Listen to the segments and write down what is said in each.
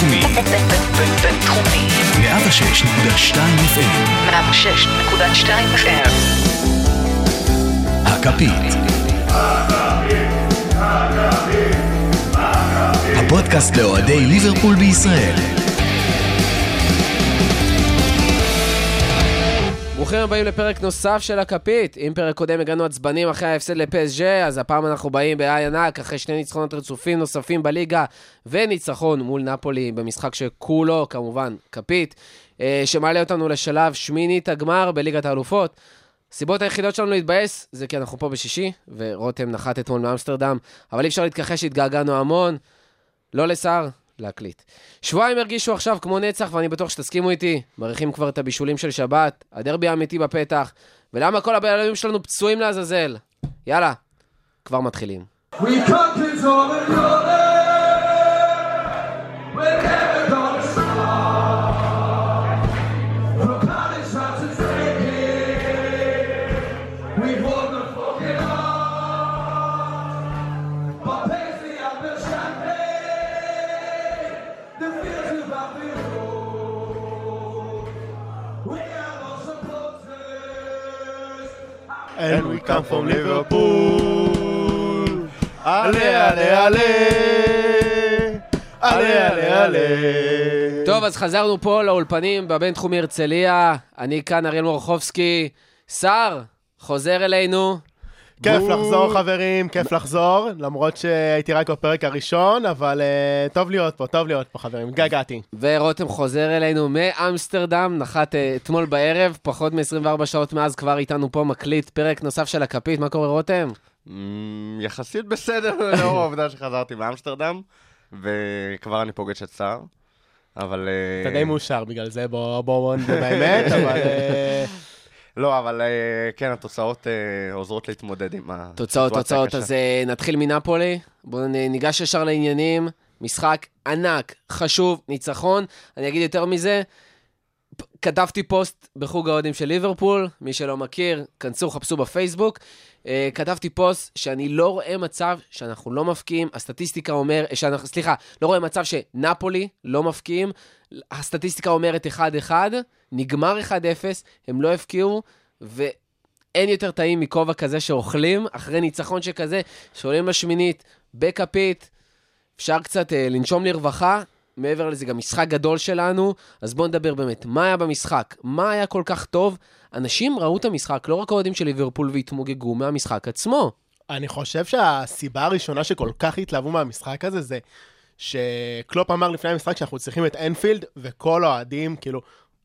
בינתחומי. בינתחומי. 106.2 FM. 106.2 FM. הכפית. הפודקאסט לאוהדי ליברפול בישראל. ברוכים הבאים לפרק נוסף של הכפית. אם פרק קודם הגענו עצבנים אחרי ההפסד לפסג'ה, אז הפעם אנחנו באים באי ענק אחרי שני ניצחונות רצופים נוספים בליגה, וניצחון מול נפולי במשחק שכולו, כמובן, כפית, אה, שמעלה אותנו לשלב שמינית הגמר בליגת האלופות. הסיבות היחידות שלנו להתבאס זה כי אנחנו פה בשישי, ורותם נחת אתמול מאמסטרדם, אבל אי אפשר להתכחש שהתגעגענו המון. לא לשר, להקליט. שבועיים הרגישו עכשיו כמו נצח, ואני בטוח שתסכימו איתי. מעריכים כבר את הבישולים של שבת, הדרבי האמיתי בפתח, ולמה כל הבעלים שלנו פצועים לעזאזל? יאללה, כבר מתחילים. We And we come from Liverpool. עלה, עלה, עלה. עלה, עלה, עלה. טוב, אז חזרנו פה לאולפנים בבינתחומי הרצליה. אני כאן, אריאל מורחובסקי. שר, חוזר אלינו. כיף לחזור חברים, כיף לחזור, למרות שהייתי רק בפרק הראשון, אבל אה, טוב להיות פה, טוב להיות פה חברים, געגעתי. ורותם חוזר אלינו מאמסטרדם, נחת אה, אתמול בערב, פחות מ-24 שעות מאז כבר איתנו פה מקליט פרק נוסף של הכפית. מה קורה, רותם? אמ, יחסית בסדר, לאור העובדה שחזרתי מאמסטרדם, וכבר אני פוגש את סער, אבל... אה, אתה די מאושר בגלל זה, בוא בוא נדבר באמת, אבל... לא, אבל אה, כן, התוצאות אה, עוזרות להתמודד עם הסיטואציה תוצאות, תוצאות, הקשה. אז אה, נתחיל מנפולי. בואו ניגש ישר לעניינים. משחק ענק, חשוב, ניצחון. אני אגיד יותר מזה, כתבתי פוסט בחוג האוהדים של ליברפול, מי שלא מכיר, כנסו, חפשו בפייסבוק. אה, כתבתי פוסט שאני לא רואה מצב שאנחנו לא מפקיעים, הסטטיסטיקה אומר, שאנחנו, סליחה, לא רואה מצב שנפולי לא מפקיעים, הסטטיסטיקה אומרת 1-1, נגמר 1-0, הם לא הפקיעו, ואין יותר טעים מכובע כזה שאוכלים, אחרי ניצחון שכזה, שעולים לשמינית, בכפית, אפשר קצת אה, לנשום לרווחה. מעבר לזה, גם משחק גדול שלנו, אז בואו נדבר באמת, מה היה במשחק? מה היה כל כך טוב? אנשים ראו את המשחק, לא רק האוהדים של ליברפול והתמוגגו מהמשחק עצמו. אני חושב שהסיבה הראשונה שכל כך התלהבו מהמשחק הזה זה שקלופ אמר לפני המשחק שאנחנו צריכים את אנפילד, וכל האוהדים, כאילו,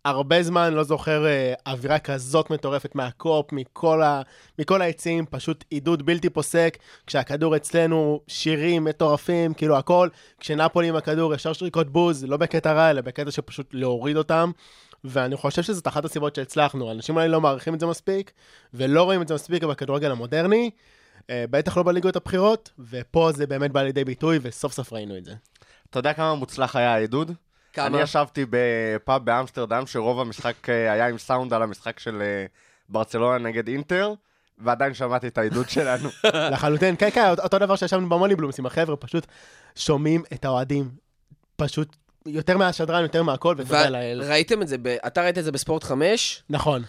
הרבה זמן לא זוכר אה, אווירה כזאת מטורפת מהקופ, מכל, ה, מכל העצים, פשוט עידוד בלתי פוסק, כשהכדור אצלנו, שירים מטורפים, כאילו הכל, כשנפולי עם הכדור, ישר שריקות בוז, לא בקטע רע, אלא בקטע שפשוט להוריד אותם. ואני חושב שזאת אחת הסיבות שהצלחנו. אנשים אולי לא מעריכים את זה מספיק, ולא רואים את זה מספיק בכדורגל המודרני. אה, בטח לא בליגות הבכירות, ופה זה באמת בא לידי ביטוי, וסוף סוף ראינו את זה. אתה יודע כמה מוצלח היה העידוד? כמה? אני ישבתי בפאב באמסטרדם, שרוב המשחק אה, היה עם סאונד על המשחק של אה, ברצלונה נגד אינטר, ועדיין שמעתי את העידוד שלנו. לחלוטין, כן, כן, אותו דבר שישבנו במוני בלומס עם החבר'ה, פשוט שומעים את האוהדים, פשוט יותר מהשדרן, יותר מהכל, ותודה לאל. ראיתם את זה, ב- אתה ראית את זה בספורט 5? נכון.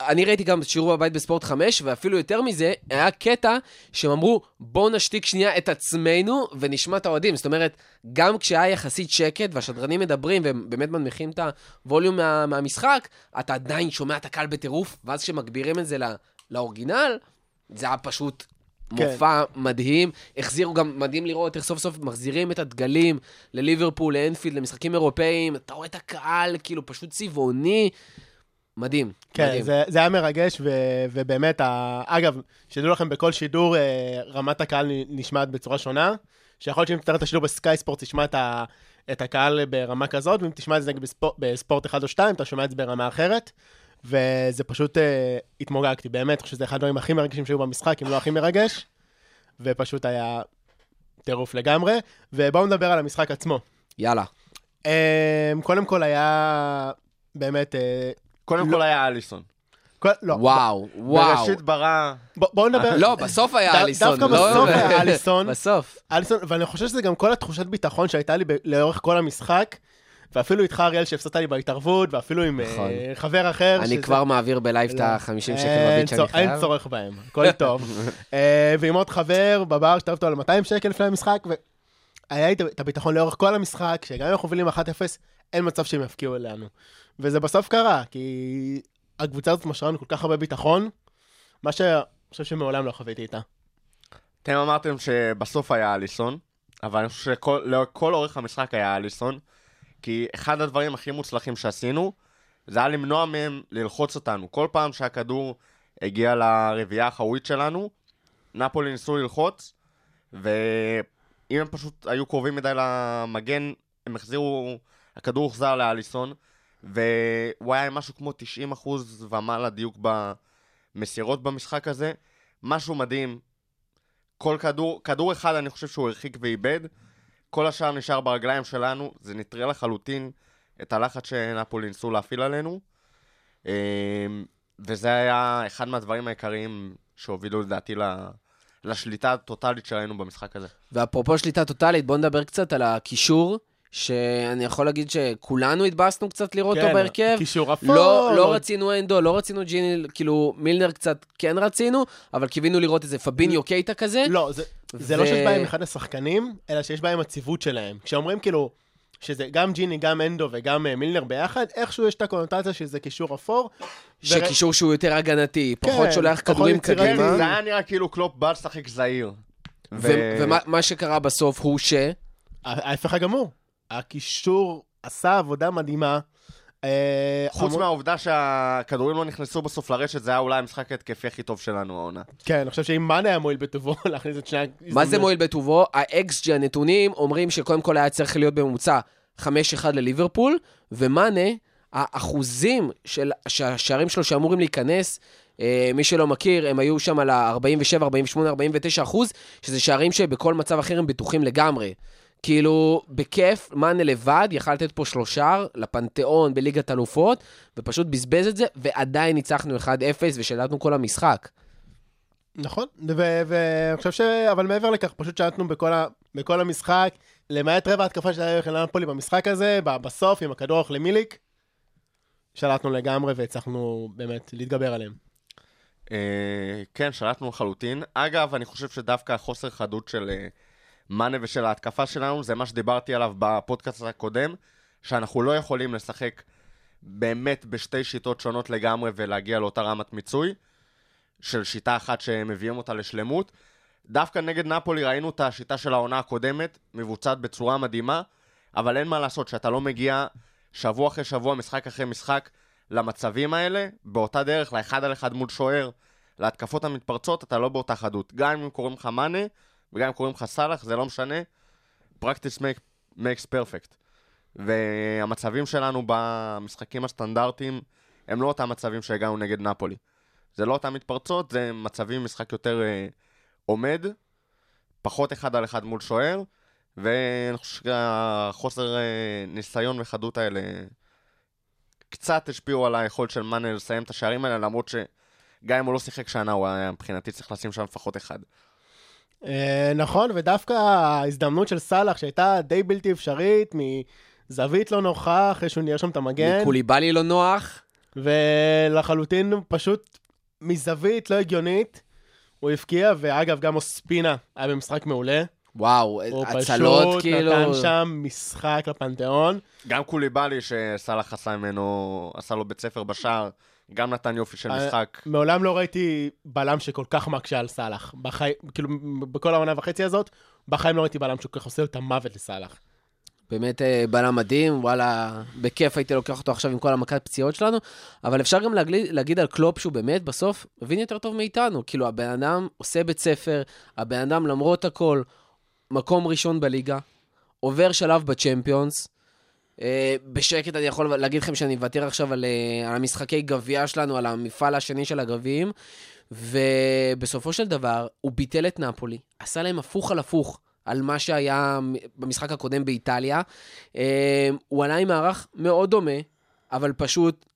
אני ראיתי גם שיעור בבית בספורט 5, ואפילו יותר מזה, היה קטע שהם אמרו, בואו נשתיק שנייה את עצמנו ונשמע את האוהדים. זאת אומרת, גם כשהיה יחסית שקט והשדרנים מדברים והם באמת מנמיכים את הווליום מה, מהמשחק, אתה עדיין שומע את הקהל בטירוף, ואז כשמגבירים את זה לא, לאורגינל, זה היה פשוט. מופע מדהים. החזירו גם, מדהים לראות איך סוף סוף מחזירים את הדגלים לליברפול, לאנפילד, למשחקים אירופאיים. אתה רואה את הקהל, כאילו, פשוט צבעוני. מדהים. כן, מדהים. זה, זה היה מרגש, ו, ובאמת, ה... אגב, שתדעו לכם, בכל שידור אה, רמת הקהל נשמעת בצורה שונה, שיכול להיות שאם תראה את השידור בסקאי ספורט, תשמע את, ה... את הקהל ברמה כזאת, ואם תשמע את זה נגיד בספורט, בספורט 1 או 2, אתה שומע את זה ברמה אחרת, וזה פשוט אה, התמוגגתי, באמת, אני חושב שזה אחד הדברים הכי מרגשים שהיו במשחק, אם לא הכי מרגש, ופשוט היה טירוף לגמרי, ובואו נדבר על המשחק עצמו. יאללה. אה, קודם כל היה באמת... אה, קודם לא. כל היה אליסון. כל- לא, וואו, וואו. בראשית ברא... בוא- בואו נדבר. לא, בסוף היה ד- אליסון. דווקא לא- בסוף היה אליסון. בסוף. אליסון, ואני חושב שזה גם כל התחושת ביטחון שהייתה לי ב- לאורך כל המשחק, ואפילו איתך, אריאל, שהפסדת לי בהתערבות, ואפילו עם נכון. אה, חבר אחר. אני שזה- כבר מעביר בלייב את לא. ה-50 שקל אין בביט שאני צור- אין חייב. צורך בהם, הכל טוב. אה, ועם עוד חבר בבר שטב אותו על 200 שקל לפני המשחק, והיה לי את הביטחון לאורך כל המשחק, שגם אם אנחנו מובילים 1-0, אין מצב שהם יפקיעו אלינו. וזה בסוף קרה, כי הקבוצה הזאת משרה לנו כל כך הרבה ביטחון, מה שאני חושב שמעולם לא חוויתי איתה. אתם אמרתם שבסוף היה אליסון, אבל אני חושב שלכל אורך המשחק היה אליסון, כי אחד הדברים הכי מוצלחים שעשינו, זה היה למנוע מהם ללחוץ אותנו. כל פעם שהכדור הגיע לרביעייה האחורית שלנו, נפולי ניסו ללחוץ, ואם הם פשוט היו קרובים מדי למגן, הם החזירו, הכדור הוחזר לאליסון, והוא היה עם משהו כמו 90% ומעלה דיוק במסירות במשחק הזה. משהו מדהים, כל כדור, כדור אחד אני חושב שהוא הרחיק ואיבד, כל השאר נשאר ברגליים שלנו, זה נטרל לחלוטין את הלחץ שנפולי ניסו להפעיל עלינו. אמ, וזה היה אחד מהדברים העיקריים שהובילו לדעתי ל- לשליטה הטוטאלית שראינו במשחק הזה. ואפרופו שליטה טוטאלית, בוא נדבר קצת על הקישור, שאני יכול להגיד שכולנו התבאסנו קצת לראות אותו בהרכב. קישור אפור. לא, לא רצינו אנדו, לא רצינו ג'יני, כאילו מילנר קצת כן רצינו, אבל קיווינו לראות איזה פביניו קייטה כזה. לא, זה, זה ו- לא שיש בהם אחד השחקנים, אלא שיש בהם הציבות שלהם. כשאומרים כאילו, שזה גם ג'יני, גם אנדו וגם אה, מילנר ביחד, איכשהו יש את הקונוטציה שזה קישור אפור. שקישור שהוא יותר הגנתי, פחות כן, שולח פחות כדורים. קדימה. זה היה נראה כאילו קלופ בא לשחק זהיר. ו- ומה מה שקרה בסוף הוא ש... ההפך הגמור. הקישור עשה עבודה מדהימה. אה, חוץ המון- מהעובדה שהכדורים לא נכנסו בסוף לרשת, זה היה אולי המשחק ההתקפי הכי טוב שלנו העונה. כן, אני חושב שאם מאנה היה מועיל בטובו להכניס את שני ההזדמנויות. מה זה מועיל בטובו? ה-XG הנתונים אומרים שקודם כל היה צריך להיות בממוצע 5-1 לליברפול, ומאנה, האחוזים של השערים שלו שאמורים להיכנס, אה, מי שלא מכיר, הם היו שם על ה-47, 48, 49 אחוז, שזה שערים שבכל מצב אחר הם בטוחים לגמרי. כאילו, בכיף, מאנה לבד יכל לתת פה שלושה לפנתיאון בליגת אלופות, ופשוט בזבז את זה, ועדיין ניצחנו 1-0 ושלטנו כל המשחק. נכון, ו- ואני חושב ש... אבל מעבר לכך, פשוט שלטנו בכל, ה... בכל המשחק, למעט רבע התקפה לכם נפולי במשחק הזה, בסוף, עם הכדור הולך למיליק, שלטנו לגמרי והצלחנו באמת להתגבר עליהם. אה, כן, שלטנו לחלוטין. אגב, אני חושב שדווקא החוסר חדות של אה, מאנה ושל ההתקפה שלנו, זה מה שדיברתי עליו בפודקאסט הקודם, שאנחנו לא יכולים לשחק באמת בשתי שיטות שונות לגמרי ולהגיע לאותה רמת מיצוי, של שיטה אחת שמביאים אותה לשלמות. דווקא נגד נפולי ראינו את השיטה של העונה הקודמת, מבוצעת בצורה מדהימה, אבל אין מה לעשות, שאתה לא מגיע שבוע אחרי שבוע, משחק אחרי משחק, למצבים האלה, באותה דרך, לאחד על אחד מול שוער, להתקפות המתפרצות, אתה לא באותה חדות. גם אם קוראים לך מאנה, וגם אם קוראים לך סאלח, זה לא משנה. practice make, makes perfect. והמצבים שלנו במשחקים הסטנדרטיים, הם לא אותם מצבים שהגענו נגד נפולי. זה לא אותם מתפרצות, זה מצבים משחק יותר אה, עומד, פחות אחד על אחד מול שוער, ואני חושב שהחוסר אה, ניסיון וחדות האלה קצת השפיעו על היכולת של מאנה לסיים את השערים האלה, למרות שגם אם הוא לא שיחק שנה, הוא היה מבחינתי צריך לשים שם לפחות אחד. אה, נכון, ודווקא ההזדמנות של סאלח, שהייתה די בלתי אפשרית, מזווית לא נוחה, אחרי שהוא ניהל שם את המגן, קוליבאלי לא נוח. ולחלוטין פשוט מזווית לא הגיונית, הוא הבקיע, ואגב, גם אוספינה היה במשחק מעולה. וואו, הוא הצלות פשוט כאילו... נתן שם משחק לפנתיאון. גם קוליבאלי שסאלח עשה ממנו, עשה לו בית ספר בשער, גם נתן יופי של אה, משחק. מעולם לא ראיתי בלם שכל כך מקשה על סאלח. בחי... כאילו, בכל העונה וחצי הזאת, בחיים לא ראיתי בלם שכל כך עושה את המוות לסאלח. באמת אה, בלם מדהים, וואלה, בכיף הייתי לוקח אותו עכשיו עם כל המכת פציעות שלנו, אבל אפשר גם להגיד, להגיד על קלופ שהוא באמת בסוף מבין יותר טוב מאיתנו. כאילו, הבן אדם עושה בית ספר, הבן אדם למרות הכל, מקום ראשון בליגה, עובר שלב בצ'מפיונס. אה, בשקט אני יכול להגיד לכם שאני מוותר עכשיו על, אה, על המשחקי גביע שלנו, על המפעל השני של הגביעים, ובסופו של דבר הוא ביטל את נפולי, עשה להם הפוך על הפוך. על מה שהיה במשחק הקודם באיטליה. אה, הוא עלה עם מערך מאוד דומה, אבל פשוט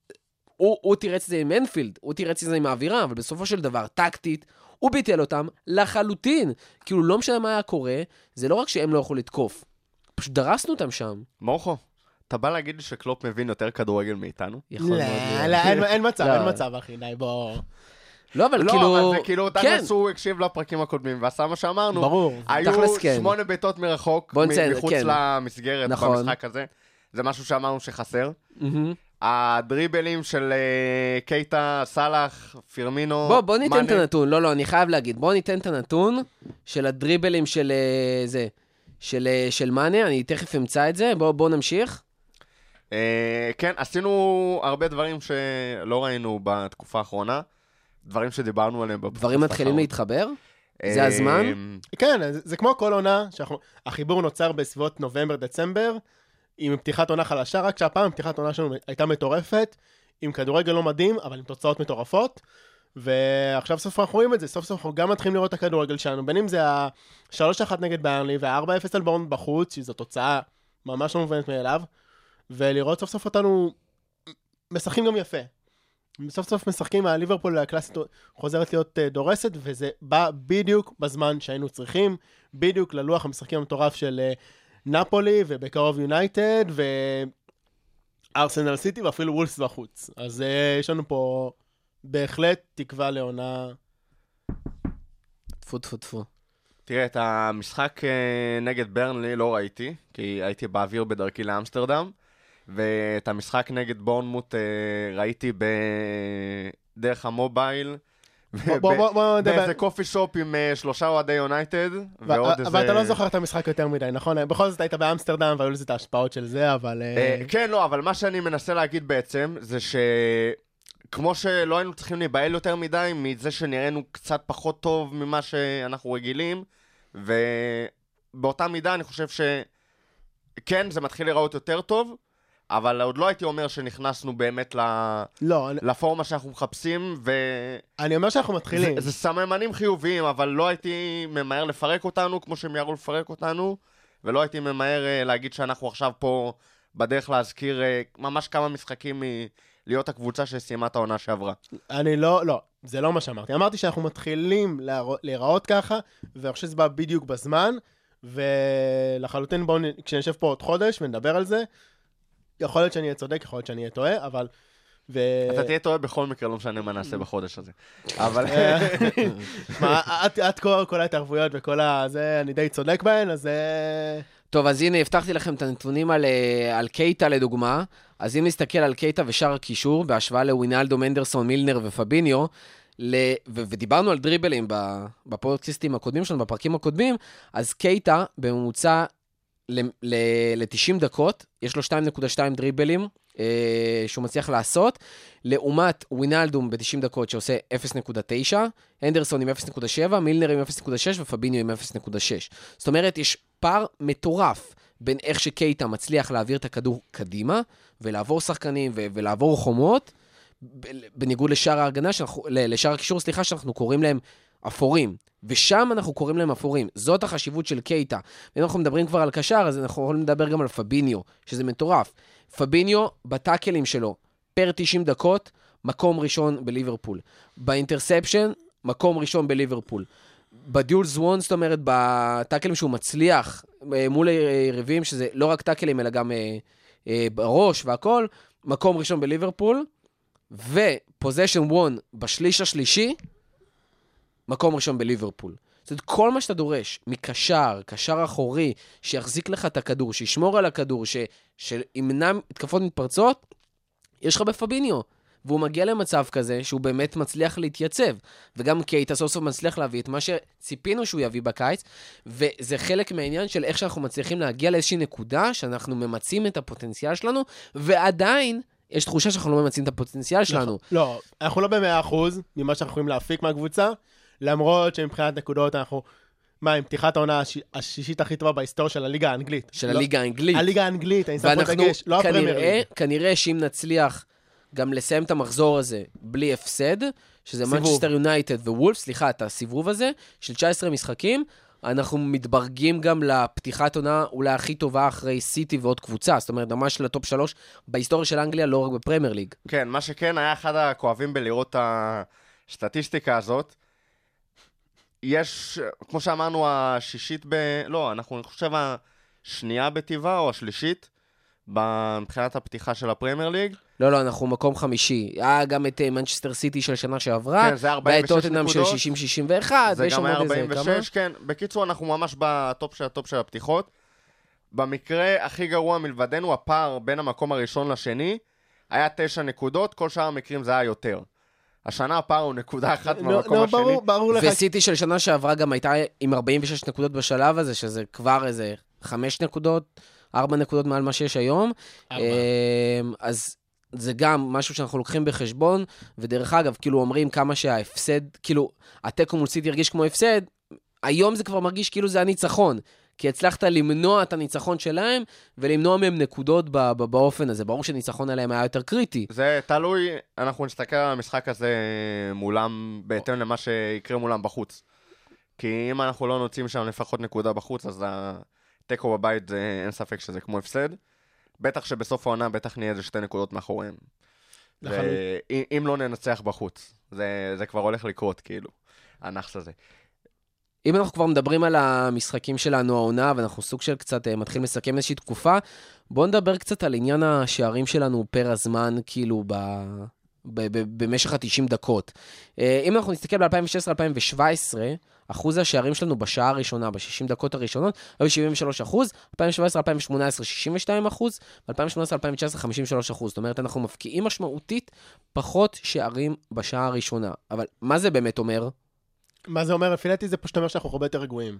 הוא, הוא תירץ את זה עם אנפילד, הוא תירץ את זה עם האווירה, אבל בסופו של דבר, טקטית, הוא ביטל אותם לחלוטין. כאילו, לא משנה מה היה קורה, זה לא רק שהם לא יכלו לתקוף, פשוט דרסנו אותם שם. מורכו, אתה בא להגיד לי שקלופ מבין יותר כדורגל מאיתנו? יכול לא, מאוד להיות. לא, אין- אין מצב, לא. אין מצב, אחי, די, בוא. לא, אבל לא, כאילו... אבל זה כאילו, כן, תכלס הוא הקשיב לפרקים הקודמים ועשה מה שאמרנו. ברור. היו תכלס כן. שמונה בעיטות מרחוק, בוא מ- נציין, מחוץ כן. למסגרת נכון. במשחק הזה. זה משהו שאמרנו שחסר. מהמם. הדריבלים של אה, קייטה, סאלח, פירמינו, בוא, בוא ניתן מאנה. את הנתון. לא, לא, אני חייב להגיד. בוא ניתן את הנתון של הדריבלים של אה, זה, של, אה, של מאנה, אני תכף אמצא את זה. בוא, בוא נמשיך. אה, כן, עשינו הרבה דברים שלא ראינו בתקופה האחרונה. דברים שדיברנו עליהם בפודקאסט דברים מתחילים האחרון. להתחבר? אה, זה הזמן? כן, זה, זה כמו כל עונה, שהחיבור נוצר בסביבות נובמבר-דצמבר, עם פתיחת עונה חלשה, רק שהפעם פתיחת עונה שלנו הייתה מטורפת, עם כדורגל לא מדהים, אבל עם תוצאות מטורפות. ועכשיו סוף אנחנו רואים את זה, סוף סוף אנחנו גם מתחילים לראות את הכדורגל שלנו, בין אם זה ה-3-1 נגד ברנלי וה-4-0 על בורן בחוץ, שזו תוצאה ממש לא מובנת מאליו, ולראות סוף סוף אותנו משחקים גם יפה. סוף סוף משחקים, הליברפול הקלאסית חוזרת להיות אה, דורסת, וזה בא בדיוק בזמן שהיינו צריכים, בדיוק ללוח המשחקים המטורף של אה, נפולי, ובקרוב יונייטד, וארסנל סיטי, ואפילו וולפס בחוץ. אז אה, יש לנו פה בהחלט תקווה לעונה... טפו טפו טפו. תראה, את המשחק נגד ברנלי לא ראיתי, כי הייתי באוויר בדרכי לאמסטרדם, ואת המשחק נגד בורנמוט אה, ראיתי ב... דרך המובייל. באיזה קופי שופ עם אה, שלושה אוהדי יונייטד, ועוד איזה... אבל אתה לא זוכר את המשחק יותר מדי, נכון? בכל זאת היית באמסטרדם, והיו לזה את ההשפעות של זה, אבל... אה, כן, לא, אבל מה שאני מנסה להגיד בעצם, זה ש... כמו שלא היינו צריכים להיבהל יותר מדי מזה שנראינו קצת פחות טוב ממה שאנחנו רגילים, ובאותה מידה אני חושב שכן, זה מתחיל להיראות יותר טוב, אבל עוד לא הייתי אומר שנכנסנו באמת ל... לא, אני- לפורמה שאנחנו מחפשים, וזה אני אומר שאנחנו מתחילים. זה סממנים חיוביים, אבל לא הייתי ממהר לפרק אותנו כמו שהם יראו לפרק אותנו, ולא הייתי ממהר אה, להגיד שאנחנו עכשיו פה בדרך להזכיר אה, ממש כמה משחקים מלהיות הקבוצה שסיימה את העונה שעברה. אני לא, לא, זה לא מה שאמרתי. אמרתי שאנחנו מתחילים להיראות ככה, ואני חושב שזה בא בדיוק בזמן, ולחלוטין בואו, כשנשב פה עוד חודש ונדבר על זה, יכול להיות שאני אהיה צודק, יכול להיות שאני אהיה טועה, אבל... ו... אתה תהיה טועה בכל מקרה, לא משנה מה נעשה בחודש הזה. אבל... מה, עד כה כל ההתערבויות וכל ה... זה, אני די צודק בהן, אז... אה, טוב, אז הנה, הבטחתי לכם את הנתונים על, אה, על קייטה לדוגמה. אז אם נסתכל על קייטה ושאר הקישור, בהשוואה לווינלדו, מנדרסון, מילנר ופביניו, ל... ו- ודיברנו על דריבלים ב- בפודקאסטים הקודמים שלנו, בפרקים הקודמים, אז קייטה בממוצע ל-90 דקות, יש לו 2.2 דריבלים אה, שהוא מצליח לעשות, לעומת ווינלדום ב-90 דקות שעושה 0.9, הנדרסון עם 0.7, מילנר עם 0.6 ופביניו עם 0.6. זאת אומרת, יש פער מטורף בין איך שקייטה מצליח להעביר את הכדור קדימה, ולעבור שחקנים ו- ולעבור חומות, בניגוד לשאר ההגנה, שאנחנו, ל- לשאר הקישור, סליחה, שאנחנו קוראים להם אפורים. ושם אנחנו קוראים להם אפורים. זאת החשיבות של קייטה. ואם אנחנו מדברים כבר על קשר, אז אנחנו יכולים לדבר גם על פביניו, שזה מטורף. פביניו, בטאקלים שלו, פר 90 דקות, מקום ראשון בליברפול. באינטרספשן, מקום ראשון בליברפול. בדיול זוון, זאת אומרת, בטאקלים שהוא מצליח אה, מול היריבים, שזה לא רק טאקלים, אלא גם אה, אה, בראש והכל, מקום ראשון בליברפול, ופוזיישן וון בשליש השלישי, מקום ראשון בליברפול. זאת אומרת, כל מה שאתה דורש מקשר, קשר אחורי, שיחזיק לך את הכדור, שישמור על הכדור, ש, שימנע התקפות מתפרצות, יש לך בפביניו. והוא מגיע למצב כזה שהוא באמת מצליח להתייצב. וגם קייטה סוף סוף מצליח להביא את מה שציפינו שהוא יביא בקיץ, וזה חלק מהעניין של איך שאנחנו מצליחים להגיע לאיזושהי נקודה שאנחנו ממצים את הפוטנציאל שלנו, ועדיין יש תחושה שאנחנו לא ממצים את הפוטנציאל שלנו. לא, אנחנו לא במאה אחוז ממה שאנחנו יכולים להפיק מהקבוצה, למרות שמבחינת נקודות אנחנו... מה, עם פתיחת העונה הש... השישית הכי טובה בהיסטוריה של הליגה האנגלית. של לא- הליגה האנגלית. הליגה האנגלית, אני שם פה דגש, לא הפרמייר כנראה, שאם נצליח גם לסיים את המחזור הזה בלי הפסד, שזה. מנצ'סטר יונייטד ווולף, סליחה, את הסיבוב הזה, של 19 משחקים, אנחנו מתברגים גם לפתיחת עונה אולי הכי טובה אחרי סיטי ועוד קבוצה, זאת אומרת, ממש לטופ שלוש בהיסטוריה של אנגליה, לא רק בפרמייר ליג. כן, מה שכן היה אחד הכואבים בלראות את הסטטיסטיקה הזאת. יש, כמו שאמרנו, השישית ב... לא, אנחנו, אני חושב, השנייה בטבעה או השלישית מבחינת הפתיחה של הפרמייר ליג. לא, לא, אנחנו מקום חמישי. היה גם את אה, מנצ'סטר סיטי של שנה שעברה, כן, זה והיה 46 את טוטנאם של נקודות. 60-61, זה ויש גם שם היה עוד איזה 46, כן. בקיצור, אנחנו ממש בטופ של הטופ של הפתיחות. במקרה הכי גרוע מלבדנו, הפער בין המקום הראשון לשני היה תשע נקודות, כל שאר המקרים זה היה יותר. השנה הפער הוא נקודה אחת לא, מהמקום לא, השני. ברור, ברור לך. וסיטי של שנה שעברה גם הייתה עם 46 נקודות בשלב הזה, שזה כבר איזה 5 נקודות, 4 נקודות מעל מה שיש היום. ארבע. אמ, אז זה גם משהו שאנחנו לוקחים בחשבון, ודרך אגב, כאילו אומרים כמה שההפסד, כאילו, התיקו מול סיטי הרגיש כמו הפסד, היום זה כבר מרגיש כאילו זה הניצחון. כי הצלחת למנוע את הניצחון שלהם, ולמנוע מהם נקודות ב- ב- באופן הזה. ברור שניצחון עליהם היה יותר קריטי. זה תלוי, אנחנו נסתכל על המשחק הזה מולם, בהתאם למה שיקרה מולם בחוץ. כי אם אנחנו לא נוציא משם לפחות נקודה בחוץ, אז התיקו בבית, זה, אין ספק שזה כמו הפסד. בטח שבסוף העונה בטח נהיה איזה שתי נקודות מאחוריהם. לחלוטין. ואם לא ננצח בחוץ, זה, זה כבר הולך לקרות, כאילו, הנאחס הזה. אם אנחנו כבר מדברים על המשחקים שלנו העונה, ואנחנו סוג של קצת אה, מתחילים לסכם איזושהי תקופה, בואו נדבר קצת על עניין השערים שלנו פר הזמן, כאילו, ב... ב- ב- במשך ה-90 דקות. אה, אם אנחנו נסתכל ב-2016-2017, אחוז השערים שלנו בשעה הראשונה, ב-60 דקות הראשונות, היו 73 אחוז, 2017-2018, 62 אחוז, ב-2018-2019, 53 אחוז. זאת אומרת, אנחנו מפקיעים משמעותית פחות שערים בשעה הראשונה. אבל מה זה באמת אומר? מה זה אומר? לפי דעתי זה פשוט אומר שאנחנו הרבה יותר רגועים.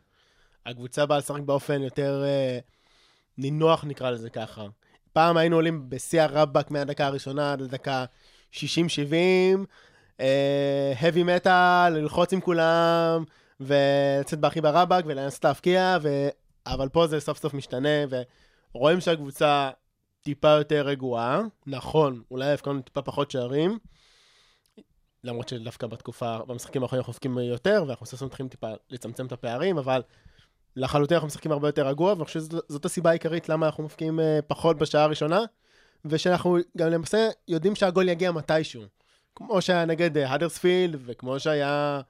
הקבוצה באה לשחק באופן יותר אה, נינוח, נקרא לזה ככה. פעם היינו עולים בשיא הרבאק מהדקה הראשונה עד לדקה 60-70, אה, heavy metal, ללחוץ עם כולם, ולצאת בהכי ברבאק ולנסות להפקיע, ו... אבל פה זה סוף סוף משתנה, ורואים שהקבוצה טיפה יותר רגועה. נכון, אולי הפקענו טיפה פחות שערים. למרות שדווקא בתקופה, במשחקים האחרונים אנחנו מפקים יותר, ואנחנו סוף סוף מתחילים טיפה לצמצם את הפערים, אבל לחלוטין אנחנו משחקים הרבה יותר רגוע, ואני חושב שזאת הסיבה העיקרית למה אנחנו מפקים אה, פחות בשעה הראשונה, ושאנחנו גם למעשה יודעים שהגול יגיע מתישהו. כמו שהיה נגד אה, האדרספילד, וכמו שהיה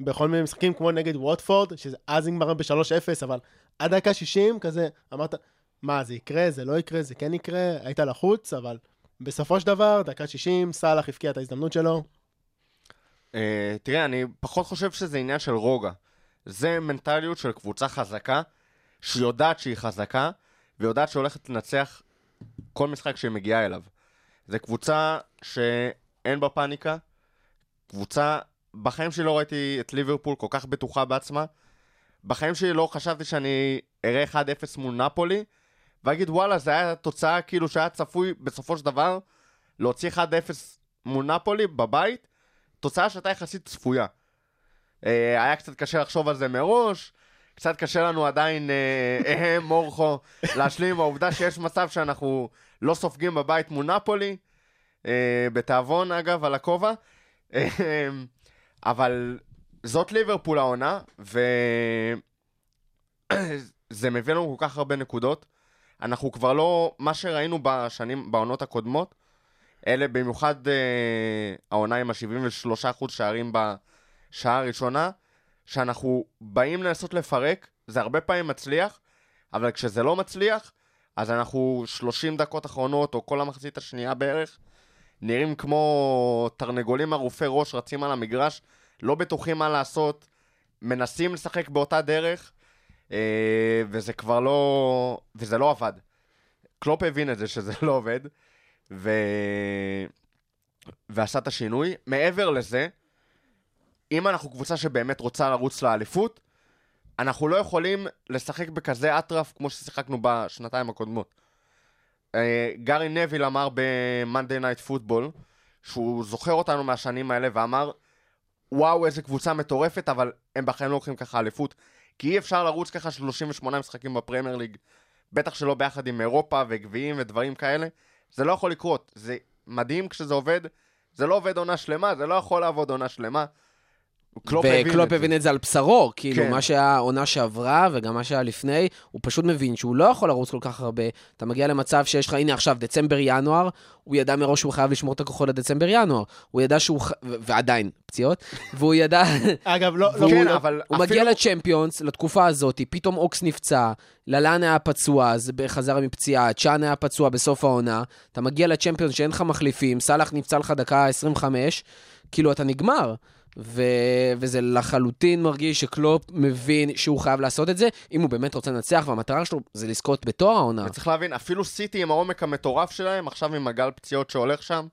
בכל מיני משחקים, כמו נגד ווטפורד, שזה אז נגמר ב-3-0, אבל עד דקה 60 כזה, אמרת, מה, זה יקרה, זה לא יקרה, זה כן יקרה, היית לחוץ, אבל בסופו של דבר, דקה 60, סאלח הפקיע את ההזדמנות שלו. Uh, תראה, אני פחות חושב שזה עניין של רוגע. זה מנטליות של קבוצה חזקה, שיודעת שהיא חזקה, ויודעת שהולכת לנצח כל משחק שהיא מגיעה אליו. זו קבוצה שאין בה פאניקה, קבוצה, בחיים שלי לא ראיתי את ליברפול כל כך בטוחה בעצמה, בחיים שלי לא חשבתי שאני אראה 1-0 מול נפולי, ואגיד וואלה, זה היה תוצאה כאילו שהיה צפוי בסופו של דבר להוציא 1-0 מול נפולי בבית, תוצאה שהייתה יחסית צפויה. אה, היה קצת קשה לחשוב על זה מראש, קצת קשה לנו עדיין, אה, אה, מורכו, להשלים עם העובדה שיש מצב שאנחנו לא סופגים בבית מול נפולי, אה, בתיאבון אגב, על הכובע. אה, אבל זאת ליברפול העונה, וזה מביא לנו כל כך הרבה נקודות. אנחנו כבר לא, מה שראינו בשנים, בעונות הקודמות, אלה במיוחד אה, העונה עם ה-73% שערים בשעה הראשונה, שאנחנו באים לנסות לפרק, זה הרבה פעמים מצליח, אבל כשזה לא מצליח, אז אנחנו 30 דקות אחרונות, או כל המחצית השנייה בערך, נראים כמו תרנגולים ערופי ראש, רצים על המגרש, לא בטוחים מה לעשות, מנסים לשחק באותה דרך, וזה כבר לא... וזה לא עבד. קלופ הבין את זה שזה לא עובד, ו... ועשה את השינוי. מעבר לזה, אם אנחנו קבוצה שבאמת רוצה לרוץ לאליפות, אנחנו לא יכולים לשחק בכזה אטרף כמו ששיחקנו בשנתיים הקודמות. אה, גארי נביל אמר ב-Monday Night Football, שהוא זוכר אותנו מהשנים האלה, ואמר, וואו, איזה קבוצה מטורפת, אבל הם בחיים לא לוקחים ככה אליפות. כי אי אפשר לרוץ ככה 38 משחקים בפרמייר ליג, בטח שלא ביחד עם אירופה וגביעים ודברים כאלה. זה לא יכול לקרות. זה מדהים כשזה עובד, זה לא עובד עונה שלמה, זה לא יכול לעבוד עונה שלמה. קלופ הבין וקלופ את זה. הבין את זה על בשרו, כאילו, כן. מה שהיה העונה שעברה וגם מה שהיה לפני, הוא פשוט מבין שהוא לא יכול לרוץ כל כך הרבה. אתה מגיע למצב שיש לך, הנה עכשיו, דצמבר-ינואר, הוא ידע מראש שהוא חייב לשמור את הכוחות לדצמבר-ינואר. הוא ידע שהוא, ח- ו- ועדיין, פציעות, והוא ידע, אגב, לא, לא, והוא- כן, לא- אבל הוא אפילו... מגיע לצ'מפיונס, לתקופה הזאת, פתאום אוקס נפצע, ללאן היה פצוע, אז חזר מפציעה, צ'אן היה פצוע בסוף העונה, אתה מגיע לצ'מפיונס שאין לך מחליפים, סאלח נפצע לך דקה 25, כאילו אתה נגמר. ו... וזה לחלוטין מרגיש שקלופ מבין שהוא חייב לעשות את זה, אם הוא באמת רוצה לנצח, והמטרה שלו זה לזכות בתואר העונה. וצריך להבין, אפילו סיטי עם העומק המטורף שלהם, עכשיו עם הגל פציעות שהולך שם,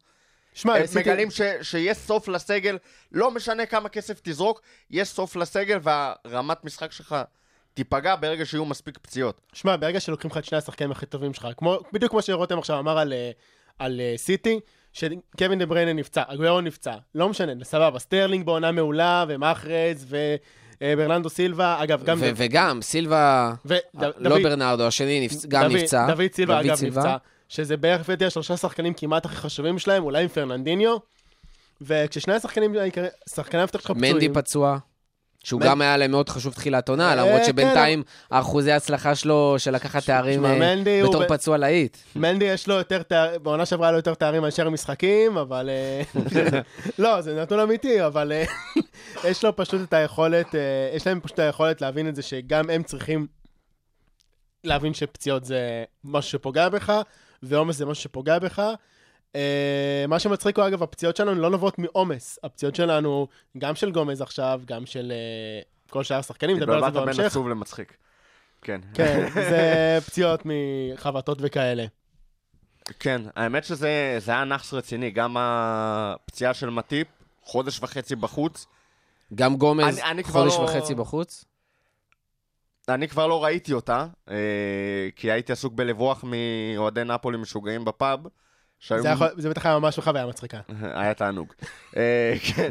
שמע, הם עשיתי- מגלים ש, שיש סוף לסגל, לא משנה כמה כסף תזרוק, יש סוף לסגל והרמת משחק שלך תיפגע ברגע שיהיו מספיק פציעות. שמע, ברגע שלוקחים לך את שני השחקנים הכי טובים שלך, כמו, בדיוק כמו שרותם עכשיו אמר על, אה, על אה, סיטי, שקווין דה בריינה נפצע, אגוירו נפצע, לא משנה, סבבה, סטרלינג בעונה מעולה, ומאחרז, וברנרדו סילבה, אגב, גם... ו- וגם, סילבה, ו- ד- לא דוד- ברנרדו, השני נפצ... גם דוד- נפצע. דוד סילבה, אגב, סילבה. נפצע, שזה בערך לפי דעתי השלושה שחקנים כמעט הכי חשובים שלהם, אולי עם פרננדיניו, וכששני השחקנים, שחקני המפתח שלך פצועים... מנדי פצוע, שהוא גם היה להם מאוד חשוב תחילת עונה, אה, למרות כן, שבינתיים האחוזי ההצלחה שלו של לקחת תארים אה, בתור פצוע להיט. מנדי יש לו יותר תארים, בעונה שעברה לו יותר תארים מאשר משחקים, אבל... אה, לא, זה נתון אמיתי, אבל יש לו פשוט את היכולת, יש להם פשוט את היכולת להבין את זה שגם הם צריכים להבין שפציעות זה משהו שפוגע בך, ועומס זה משהו שפוגע בך. אה, מה שמצחיק הוא, אגב, הפציעות שלנו לא נובעות מעומס. הפציעות שלנו, גם של גומז עכשיו, גם של אה, כל שאר השחקנים, נדבר על זה התבלבלת בין בהמשך. עצוב למצחיק. כן. כן, זה פציעות מחבטות וכאלה. כן, האמת שזה זה היה נאחס רציני, גם הפציעה של מטיפ, חודש וחצי בחוץ. גם גומז, אני- אני כבר חודש לא- וחצי בחוץ. אני כבר לא ראיתי אותה, אה, כי הייתי עסוק בלברוח מאוהדי נפולי משוגעים בפאב. שהיו- זה יכול- זה בטח היה ממש חוויה מצחיקה. היה תענוג. אה, כן,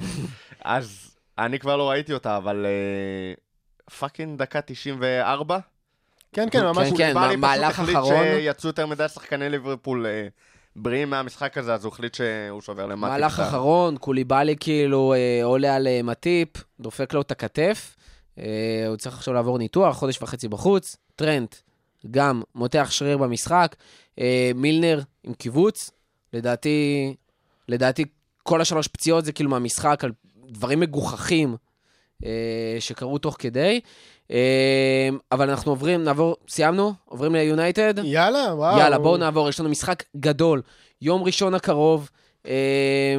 אז אני כבר לא ראיתי אותה, אבל אה, fucking דקה 94? כן, כן, ממש... כן, בא לי מה- מהלך פשוט החליט אחרון. שיצאו יותר מדי שחקני ליברפול אה, בריאים מהמשחק הזה, אז הוא החליט שהוא שובר למטה. מהלך אחרון, קוליבאלי כאילו אה, עולה על מטיפ, דופק לו את הכתף. אה, הוא צריך עכשיו לעבור ניתוח, חודש וחצי בחוץ. טרנט, גם מותח שריר במשחק. אה, מילנר עם קיבוץ. לדעתי, לדעתי כל השלוש פציעות זה כאילו מהמשחק על דברים מגוחכים אה, שקרו תוך כדי. אה, אבל אנחנו עוברים, נעבור, סיימנו? עוברים ליונייטד? יאללה, וואו. יאללה, בואו נעבור, יש לנו משחק גדול. יום ראשון הקרוב, אה,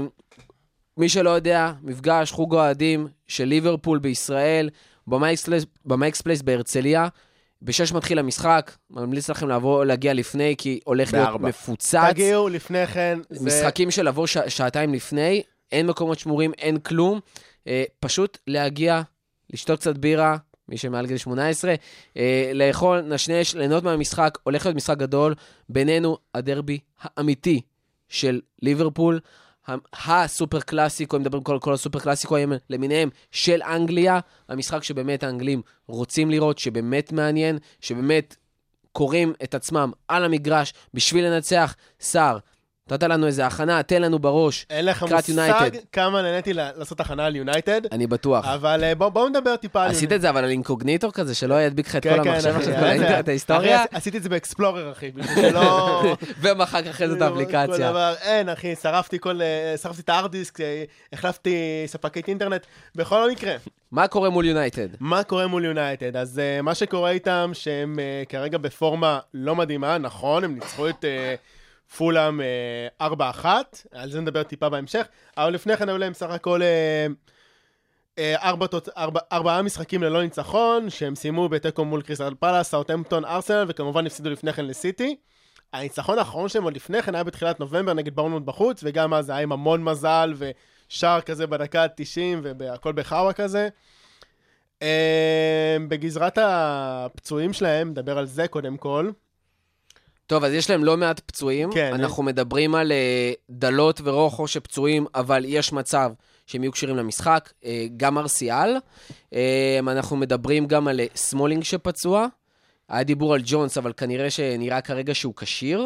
מי שלא יודע, מפגש חוג אוהדים של ליברפול בישראל, במייקס- במייקס פלייס בהרצליה. בשש מתחיל המשחק, ממליץ לכם לבוא, להגיע לפני, כי הולך להיות בארבע. מפוצץ. תגיעו לפני כן. זה- משחקים של לבוא ש... שעתיים לפני, אין מקומות שמורים, אין כלום. אה, פשוט להגיע, לשתות קצת בירה, מי שמעל גיל 18, אה, לאכול, נשנש, ליהנות מהמשחק, הולך להיות משחק גדול. בינינו, הדרבי האמיתי של ליברפול, הסופר קלאסיקו, הם מדברים כל, כל הסופר קלאסיקוים למיניהם, של אנגליה, המשחק שבאמת האנגלים רוצים לראות, שבאמת מעניין, שבאמת קוראים את עצמם על המגרש בשביל לנצח. סער, נתת לנו איזה הכנה, תן לנו בראש. אין לך לקראת מושג יונייטד. כמה נהניתי לעשות הכנה על יונייטד, אני בטוח. אבל אה, בוא- בואו נדבר טיפה על... עשית את זה אבל על אינקוגניטור כזה, שלא ידביק לך את כן, כל כן, המחשב עכשיו, אה, כל האינטרנט ההיסטוריה, עשיתי את זה באקספלורר, אחי, שלא... ומחק אחרי זה את האפליקציה. אין, אחי, שרפתי כל... אה, שרפתי את הארד דיסק, אה, החלפתי ספקית אינטרנט. בכל מקרה, מה קורה מול יונייטד? מה קורה מול יונייטד? אז מה שקורה איתם, שהם כרגע בפורמה לא מדהימה, נכון, הם ניצחו את פולאם uh, 4-1, על זה נדבר טיפה בהמשך, אבל לפני כן היו להם סך הכל תוצ- ארבע, ארבעה משחקים ללא ניצחון, שהם סיימו בתיקו מול קריסטל פלאס, סאוטהמפטון, ארסנל, וכמובן הפסידו לפני כן לסיטי. הניצחון האחרון שלהם עוד לפני כן היה בתחילת נובמבר נגד בורנמות' בחוץ, וגם אז היה עם המון מזל ושער כזה בדקה ה-90 והכל בחאווה כזה. אה, בגזרת הפצועים שלהם, נדבר על זה קודם כל. טוב, אז יש להם לא מעט פצועים. כן, אנחנו מדברים על אה, דלות ורוחו שפצועים, אבל יש מצב שהם יהיו כשירים למשחק. אה, גם מרסיאל. אה, אנחנו מדברים גם על סמולינג שפצוע. היה דיבור על ג'ונס, אבל כנראה שנראה כרגע שהוא כשיר.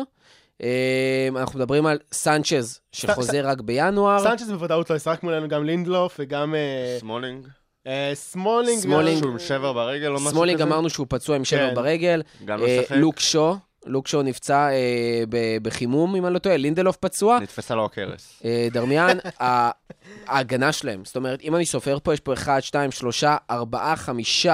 אנחנו מדברים על סנצ'ז, שחוזר רק בינואר. סנצ'ס בוודאות לא ישחק מולנו, גם לינדלוף וגם סמולינג, סמולינג. סמולינג. שהוא עם שבר ברגל או משהו כזה. סמולינג אמרנו שהוא פצוע עם שבר כן. ברגל. גם לא משחק. לוק שו, לוק שו נפצע אה, ב- בחימום, אם אני לא טועה, לינדלוף פצוע. נתפסה לו הכרס. אה, דרמיאן, ההגנה שלהם, זאת אומרת, אם אני סופר פה, יש פה 1, 2, 3, 4, 5,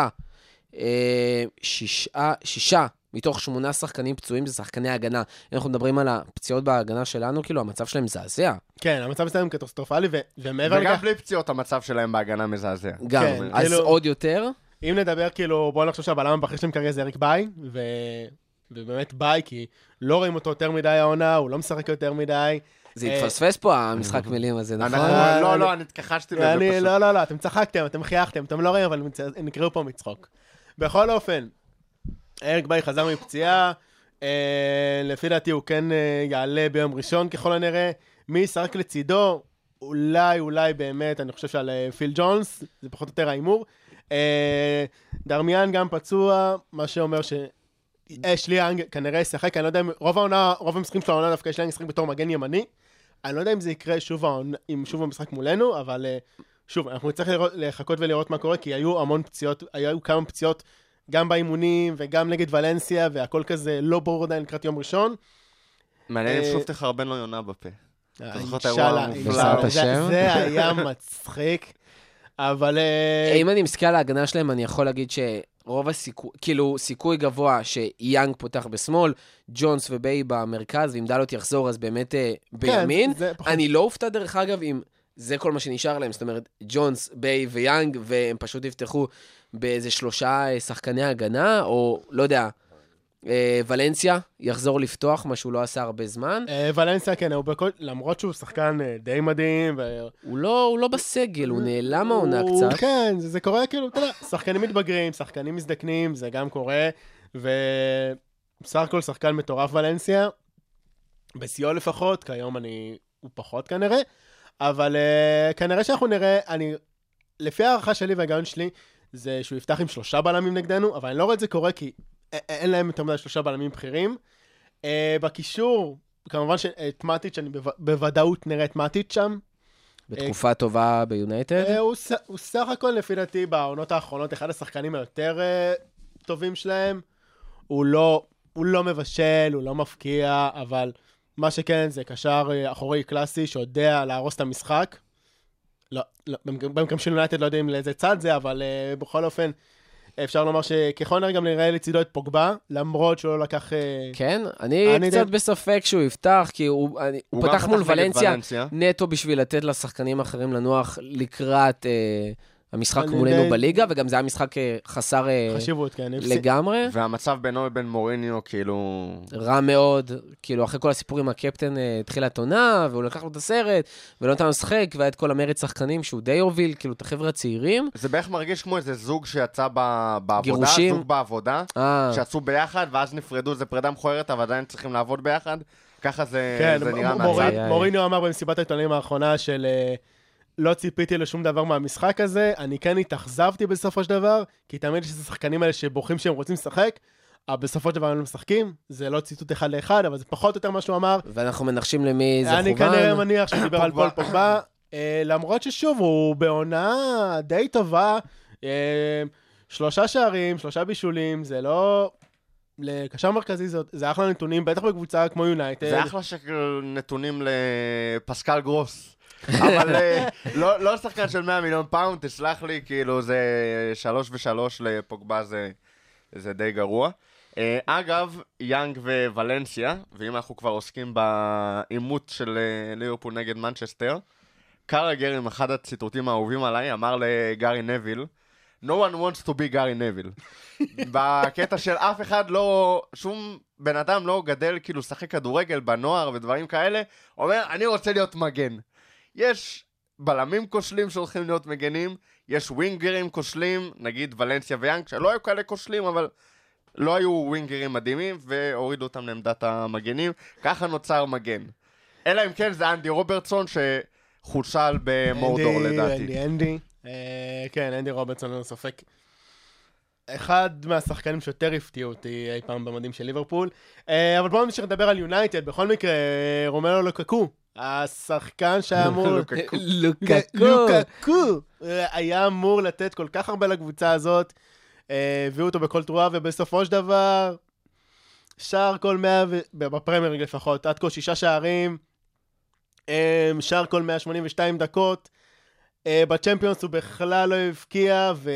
6, שישה מתוך שמונה שחקנים פצועים זה שחקני הגנה. אנחנו מדברים על הפציעות בהגנה שלנו, כאילו, המצב שלהם מזעזע. כן, המצב אצלנו קטסטרופלי, ו- ומעבר וגם לכך, בלי פציעות המצב שלהם בהגנה מזעזע. גם, כן, אז כאילו- עוד יותר. אם נדבר כאילו, בואו נחשוב שהבלם הבכיר שלהם כרגע זה אריק ביי, ו... ובאמת ביי, כי לא רואים אותו יותר מדי העונה, הוא לא משחק יותר מדי. זה אה, התפספס פה, המשחק מילים הזה, נכון? אה, לא, לא, אני התכחשתי לזה פשוט. לא, לא, לא, אתם צחקתם, אתם חייכתם, אתם לא רואים, אבל נקרענו פה מצחוק. בכל אופן, אריק ביי חזר מפציעה, אה, לפי דעתי הוא כן אה, יעלה ביום ראשון ככל הנראה. מי ישחק לצידו? אולי, אולי באמת, אני חושב שעל אה, פיל ג'ונס, זה פחות או יותר ההימור. אה, דרמיאן גם פצוע, מה שאומר ש... אשלי יאנג כנראה ישחק, אני לא יודע אם... רוב העונה, רוב המשחקים של העונה דווקא אשלי יאנג ישחק בתור מגן ימני. אני לא יודע אם זה יקרה שוב, העונה, אם שוב המשחק מולנו, אבל אה, שוב, אנחנו נצטרך לחכות ולראות מה קורה, כי היו המון פציעות, היו כמה פציעות גם באימונים וגם נגד ולנסיה, והכל כזה לא ברור עדיין לקראת יום ראשון. מעניין אם אה, שוב תחרבן לו יונה בפה. אתה זוכר את האירוע המופלא? זה- היה מצחיק, אבל... אה, אם אני מסתכל על ההגנה שלהם, אני יכול להגיד שרוב הסיכוי, כאילו, סיכוי גבוה שיאנג פותח בשמאל, ג'ונס וביי במרכז, ואם דלות יחזור, אז באמת אה, בימין. כן, זה פחות- אני לא אופתע, דרך אגב, אם זה כל מה שנשאר להם, זאת אומרת, ג'ונס, ביי ויאנג, והם פשוט יפתחו באיזה שלושה אה, שחקני הגנה, או לא יודע, ולנסיה יחזור לפתוח, מה שהוא לא עשה הרבה זמן. אה, ולנסיה, כן, הוא בכל... למרות שהוא שחקן אה, די מדהים, ו... הוא לא, הוא לא בסגל, הוא נעלם העונה קצת. כן, זה, זה קורה כאילו, אתה יודע, שחקנים מתבגרים, שחקנים מזדקנים, זה גם קורה, ובסך הכל שחקן מטורף ולנסיה, בשיאו לפחות, כיום אני, הוא פחות כנראה, אבל uh, כנראה שאנחנו נראה, אני, לפי הערכה שלי וההיגיון שלי, זה שהוא יפתח עם שלושה בלמים נגדנו, אבל אני לא רואה את זה קורה כי אין להם יותר מדי שלושה בלמים בכירים. Uh, בקישור, כמובן שאת מאטיץ', אני בו- בוודאות נראה את מאטיץ' שם, בתקופה טובה ביונייטד. אה, הוא הוא סך הכל, לפי דעתי, בעונות האחרונות, אחד השחקנים היותר אה, טובים שלהם. הוא לא, הוא לא מבשל, הוא לא מפקיע, אבל מה שכן, זה קשר אה, אחורי קלאסי שיודע להרוס את המשחק. לא, לא, במק- במקום של יונייטד לא יודעים לאיזה צד זה, אבל אה, בכל אופן, אפשר לומר שככל הנראה גם נראה לצידו את פוגבה, למרות שהוא לא לקח... אה, כן, אני אני קצת די- בספק שהוא יפתח, כי הוא אני- הוא גם פתח מול ולנסיה. נטו בשביל לתת לשחקנים האחרים לנוח לקראת אה, המשחק מולנו די- בליגה, וגם זה היה משחק אה, חסר אה, חשיבות, כן. לגמרי. והמצב בינו לבין מוריניו, כאילו... רע מאוד, כאילו אחרי כל הסיפור עם הקפטן אה, תחילת עונה, והוא לקח לו את הסרט, ולא נתן לו לשחק, והיה את כל המרד שחקנים שהוא די הוביל, כאילו את החבר'ה הצעירים. זה בערך מרגיש כמו איזה זוג שיצא ב- בעבודה, גירושים. זוג בעבודה, אה, שיצאו ביחד, ואז נפרדו, זה פרידה מכוערת, אבל עדיין צריכים לעבוד ביחד. ככה זה, כן, זה נראה מהצד. מוריניו אמר במסיבת העיתונאים האחרונה של אה, לא ציפיתי לשום דבר מהמשחק הזה, אני כן התאכזבתי בסופו של דבר, כי תמיד יש את השחקנים האלה שבוכים שהם רוצים לשחק, אבל בסופו של דבר הם לא משחקים, זה לא ציטוט אחד לאחד, אבל זה פחות או יותר מה שהוא אמר. ואנחנו מנחשים למי זה אני כנראה. מניח שהוא דיבר על פול פוגבה. אה, למרות ששוב, הוא בעונה די טובה, אה, שלושה שערים, שלושה בישולים, זה לא... לקשר מרכזי זה, זה אחלה נתונים, בטח בקבוצה כמו יונייטד. זה אחלה נתונים לפסקל גרוס. אבל אה, לא לא שחקן של 100 מיליון פאונד, תסלח לי, כאילו זה שלוש ושלוש לפוגבה זה, זה די גרוע. אה, אגב, יאנג וולנסיה, ואם אנחנו כבר עוסקים בעימות של אה, ליברפול נגד מנצ'סטר, קרגר עם אחד הציטוטים האהובים עליי אמר לגארי נוויל, No one wants to be Gary Neville. בקטע של אף אחד לא, שום בן אדם לא גדל כאילו לשחק כדורגל בנוער ודברים כאלה, אומר, אני רוצה להיות מגן. יש בלמים כושלים שהולכים להיות מגנים, יש ווינגרים כושלים, נגיד ולנסיה ויאנג, שלא היו כאלה כושלים, אבל לא היו ווינגרים מדהימים, והורידו אותם לעמדת המגנים, ככה נוצר מגן. אלא אם כן זה אנדי רוברטסון שחושל במורדור אנדי, לדעתי. אנדי, אנדי. אה, כן, אנדי רוברטסון, אין ספק. אחד מהשחקנים שיותר הפתיעו אותי אי פעם במדים של ליברפול. אה, אבל בואו נמשיך לדבר על יונייטד. בכל מקרה, אה, רומלו לוקקו, השחקן שהיה אמור... לוקקו. לוקקו. היה אמור לתת כל כך הרבה לקבוצה הזאת. אה, הביאו אותו בכל תרועה, ובסופו של דבר, שער כל 100, ו- בפרמייר ליג לפחות, עד כה שישה שערים, אה, שער כל 182 דקות. אה, בצ'מפיונס הוא בכלל לא הבקיע, ו...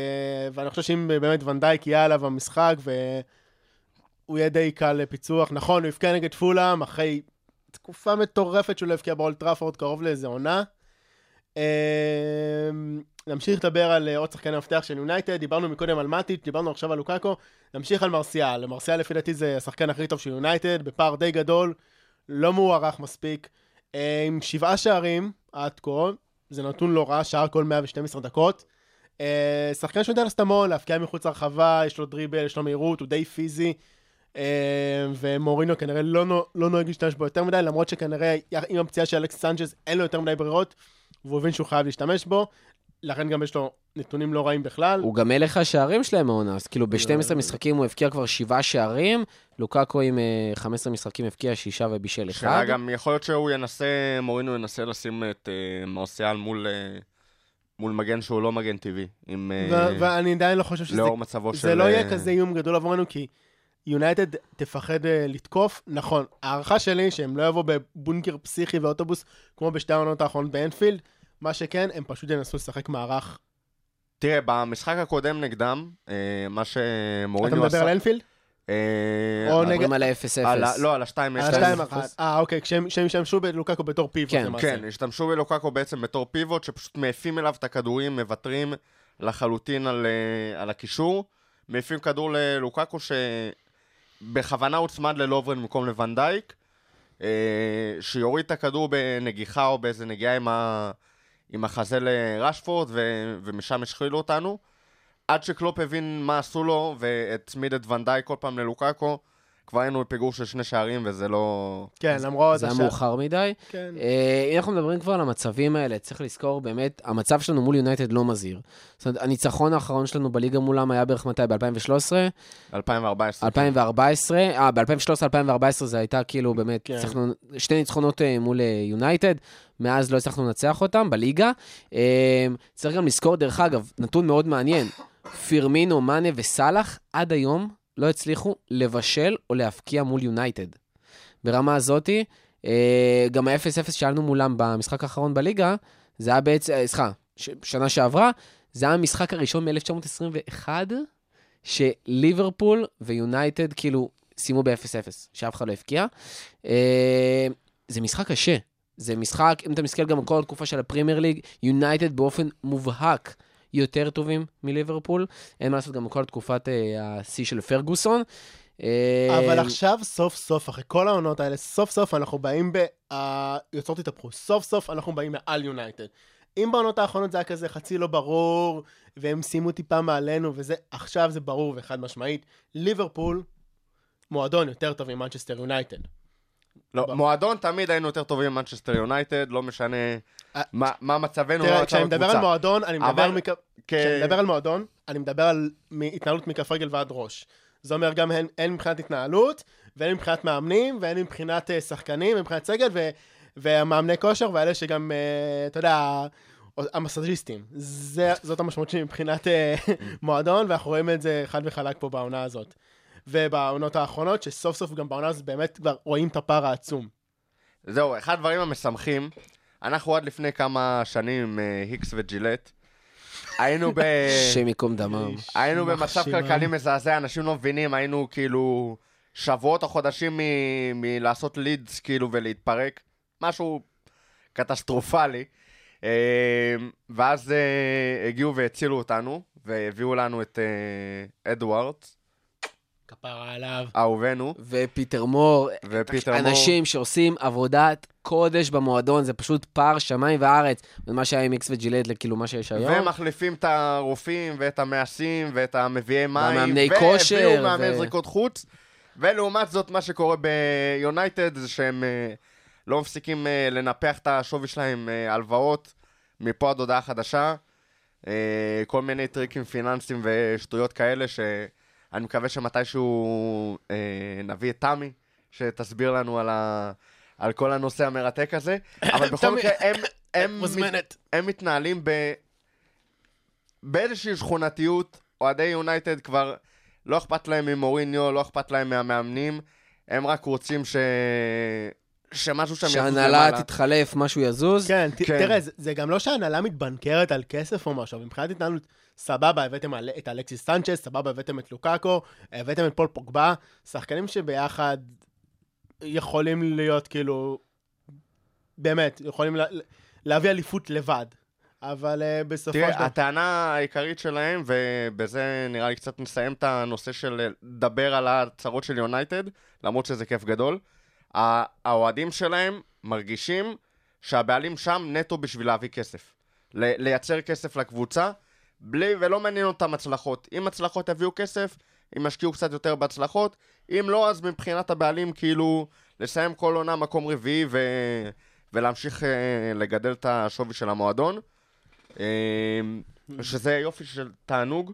ואני חושב שאם באמת ונדייק יהיה עליו המשחק, והוא יהיה די קל לפיצוח. נכון, הוא הבקיע נגד פולאם, אחרי תקופה מטורפת שהוא לא הבקיע באולד טראפורד, קרוב לאיזה עונה. אה, נמשיך לדבר על אה, עוד שחקני מפתח של יונייטד, דיברנו מקודם על מאטיץ', דיברנו עכשיו על לוקאקו, נמשיך על מרסיאל. מרסיאל לפי דעתי זה השחקן הכי טוב של יונייטד, בפער די גדול, לא מוערך מספיק, אה, עם שבעה שערים עד כה, זה נתון לא רע, שער כל 112 דקות. אה, שחקן שיודע לעשות המון, להבקיע מחוץ לרחבה, יש לו דריבל, יש לו מהירות, הוא די פיזי. אה, ומורינו כנראה לא, לא נוהג להשתמש בו יותר מדי, למרות שכנראה עם הפציעה של אלכס סנצ'ז אין לו יותר מדי ברירות, והוא הבין שהוא חייב להשתמש בו, לכן גם יש לו נתונים לא רעים בכלל. הוא גם מלך השערים שלהם העונה, אז כאילו ב-12 משחקים הוא הבקיע כבר שבעה שערים, לוקקו עם אה, 15 משחקים הבקיע שישה ובישל אחד. שאלה גם, יכול להיות שהוא ינסה, מורינו ינסה לשים את אה, מרסיאל מול, אה, מול מגן שהוא לא מגן טבעי. עם, אה, ו- ואני עדיין לא חושב שזה לאור מצבו של... זה לא יהיה אה, כזה איום גדול עבורנו, כי יונייטד תפחד אה, לתקוף. נכון, ההערכה שלי שהם לא יבואו בבונקר פסיכי ואוטובוס כמו בשתי העונות האחרונות באנפילד, מה שכן, הם פשוט ינסו לשחק מערך. תראה, במשחק הקודם נגדם, אה, מה אתה שמוריניו מדבר על אנפילד? אה, או נגד- מדברים על ה-0-0. על ה- לא, על השתיים על אפס. השתיים אחת. אה, אוקיי, כשהם השתמשו בלוקקו בתור פיבוט כן, למעשה. כן, השתמשו בלוקקו בעצם בתור פיבוט, שפשוט מעיפים אליו את הכדורים, מוותרים לחלוטין על, על הקישור. מעיפים כדור ללוקקו שבכוונה הוצמד ללוברן במקום לוונדייק, אה, שיוריד את הכדור בנגיחה או באיזה נגיעה עם, ה, עם החזה לרשפורד, ו, ומשם השחילו אותנו. עד שקלופ הבין מה עשו לו, והצמיד את וונדייק כל פעם ללוקקו, כבר היינו בפיגור של שני שערים, וזה לא... כן, למרות... זה היה מאוחר מדי. כן. אה, אם אנחנו מדברים כבר על המצבים האלה, צריך לזכור באמת, המצב שלנו מול יונייטד לא מזהיר. זאת אומרת, הניצחון האחרון שלנו בליגה מולם היה בערך מתי? ב-2013? 2014. 2014, אה, ב-2013-2014 זה הייתה כאילו באמת, כן. הצלחנו, שתי ניצחונות אה, מול אה, יונייטד, מאז לא הצלחנו לנצח אותם בליגה. אה, צריך גם לזכור, דרך אגב, נתון מאוד מעניין, פירמינו, מאנה וסאלח עד היום לא הצליחו לבשל או להפקיע מול יונייטד. ברמה הזאתי, אה, גם ה-0-0 שהיה לנו מולם במשחק האחרון בליגה, זה היה בעצם, אה, סליחה, שנה שעברה, זה היה המשחק הראשון מ-1921, שליברפול ויונייטד כאילו סיימו ב-0-0, שאף אחד לא הבקיע. אה, זה משחק קשה. זה משחק, אם אתה מסתכל גם על כל התקופה של הפרימייר ליג, יונייטד באופן מובהק יותר טובים מליברפול. אין מה לעשות גם בכל תקופת אה, השיא של פרגוסון. אה, אבל עכשיו, סוף סוף, אחרי כל העונות האלה, סוף סוף אנחנו באים ב... היוצרות התהפכו. סוף סוף אנחנו באים מעל יונייטד. אם בעונות האחרונות זה היה כזה חצי לא ברור, והם סיימו טיפה מעלינו וזה, עכשיו זה ברור וחד משמעית. ליברפול, מועדון יותר טוב ממנצ'סטר יונייטד. לא, מועדון תמיד היינו יותר טובים ממנצ'סטר יונייטד, לא משנה אה, מה מה מצבנו, תראה, כשאני מדבר על. מועדון, אני מדבר מכ... כ- כשאני מדבר על מועדון, אני מדבר על התנהלות מכף רגל ועד ראש. זה אומר גם הן, הן מבחינת התנהלות, והן מבחינת מאמנים, והן מבחינת אה, שחקנים, ומבחינת סגל, ו, והמאמני כושר, ואלה שגם, אה, אתה יודע, המסאז'יסטים. זה, זאת המשמעות שלי מבחינת אה, מועדון, ואנחנו רואים את זה חד וחלק פה בעונה הזאת. ובעונות האחרונות, שסוף סוף גם בעונה הזאת באמת כבר רואים את הפער העצום. זהו, אחד הדברים המשמחים, אנחנו עד לפני כמה שנים עם אה, היקס וג'ילט, היינו ב... השם ייקום דמם. היינו במצב. כלכלי מזעזע, אנשים לא מבינים, היינו כאילו שבועות או חודשים מלעשות לידס כאילו ולהתפרק, משהו קטסטרופלי. אה, ואז אה, הגיעו והצילו אותנו, והביאו לנו את אדוארדס, כפרה עליו. אהובנו, ופיטר מור, ופיטר מור. אנשים שעושים עבודת קודש במועדון, זה פשוט פער שמיים וארץ, ומה שהיה עם איקס וג'ילט לכאילו מה שיש היום. ומחליפים את הרופאים ואת המעשים ואת המביאי מים. והמאמני כושר, והביאו מאמן זריקות חוץ. ולעומת זאת, מה שקורה ביונייטד זה שהם אה, לא מפסיקים אה, לנפח את השווי שלהם אה, הלוואות מפה עד הודעה חדשה. כל מיני טריקים פיננסיים ושטויות כאלה, שאני מקווה שמתישהו אה, נביא את תמי, שתסביר לנו על, ה... על כל הנושא המרתק הזה. אבל בכל מקרה, הם, הם, מוזמנת. הם מתנהלים ב... באיזושהי שכונתיות, אוהדי יונייטד כבר לא אכפת להם ממוריניו, לא אכפת להם מהמאמנים, הם רק רוצים ש... שמשהו שם יזוז שההנהלה למעלה. תתחלף, משהו יזוז. כן, כן. תראה, זה- זה גם לא שההנהלה מתבנקרת על כסף או משהו, אבל מבחינת התנהלות, סבבה, הבאתם על- את אלכסיס סנצ'ס, סבבה, הבאתם את לוקאקו, הבאתם את פול פוגבה, שחקנים שביחד יכולים להיות כאילו, באמת, יכולים לה- להביא אליפות לבד. אבל אה, בסופו של תראה, דבר... הטענה העיקרית שלהם, ובזה נראה לי קצת נסיים את הנושא של לדבר על הצרות של יונייטד, למרות שזה כיף גדול, האוהדים שלהם מרגישים שהבעלים שם נטו בשביל להביא כסף. לייצר כסף לקבוצה, בלי, ולא מעניין אותם הצלחות. אם הצלחות יביאו כסף, הם ישקיעו קצת יותר בהצלחות, אם לא, אז מבחינת הבעלים, כאילו, לסיים כל עונה מקום רביעי ו... ולהמשיך אה, לגדל את השווי של המועדון. אה, שזה יופי של תענוג,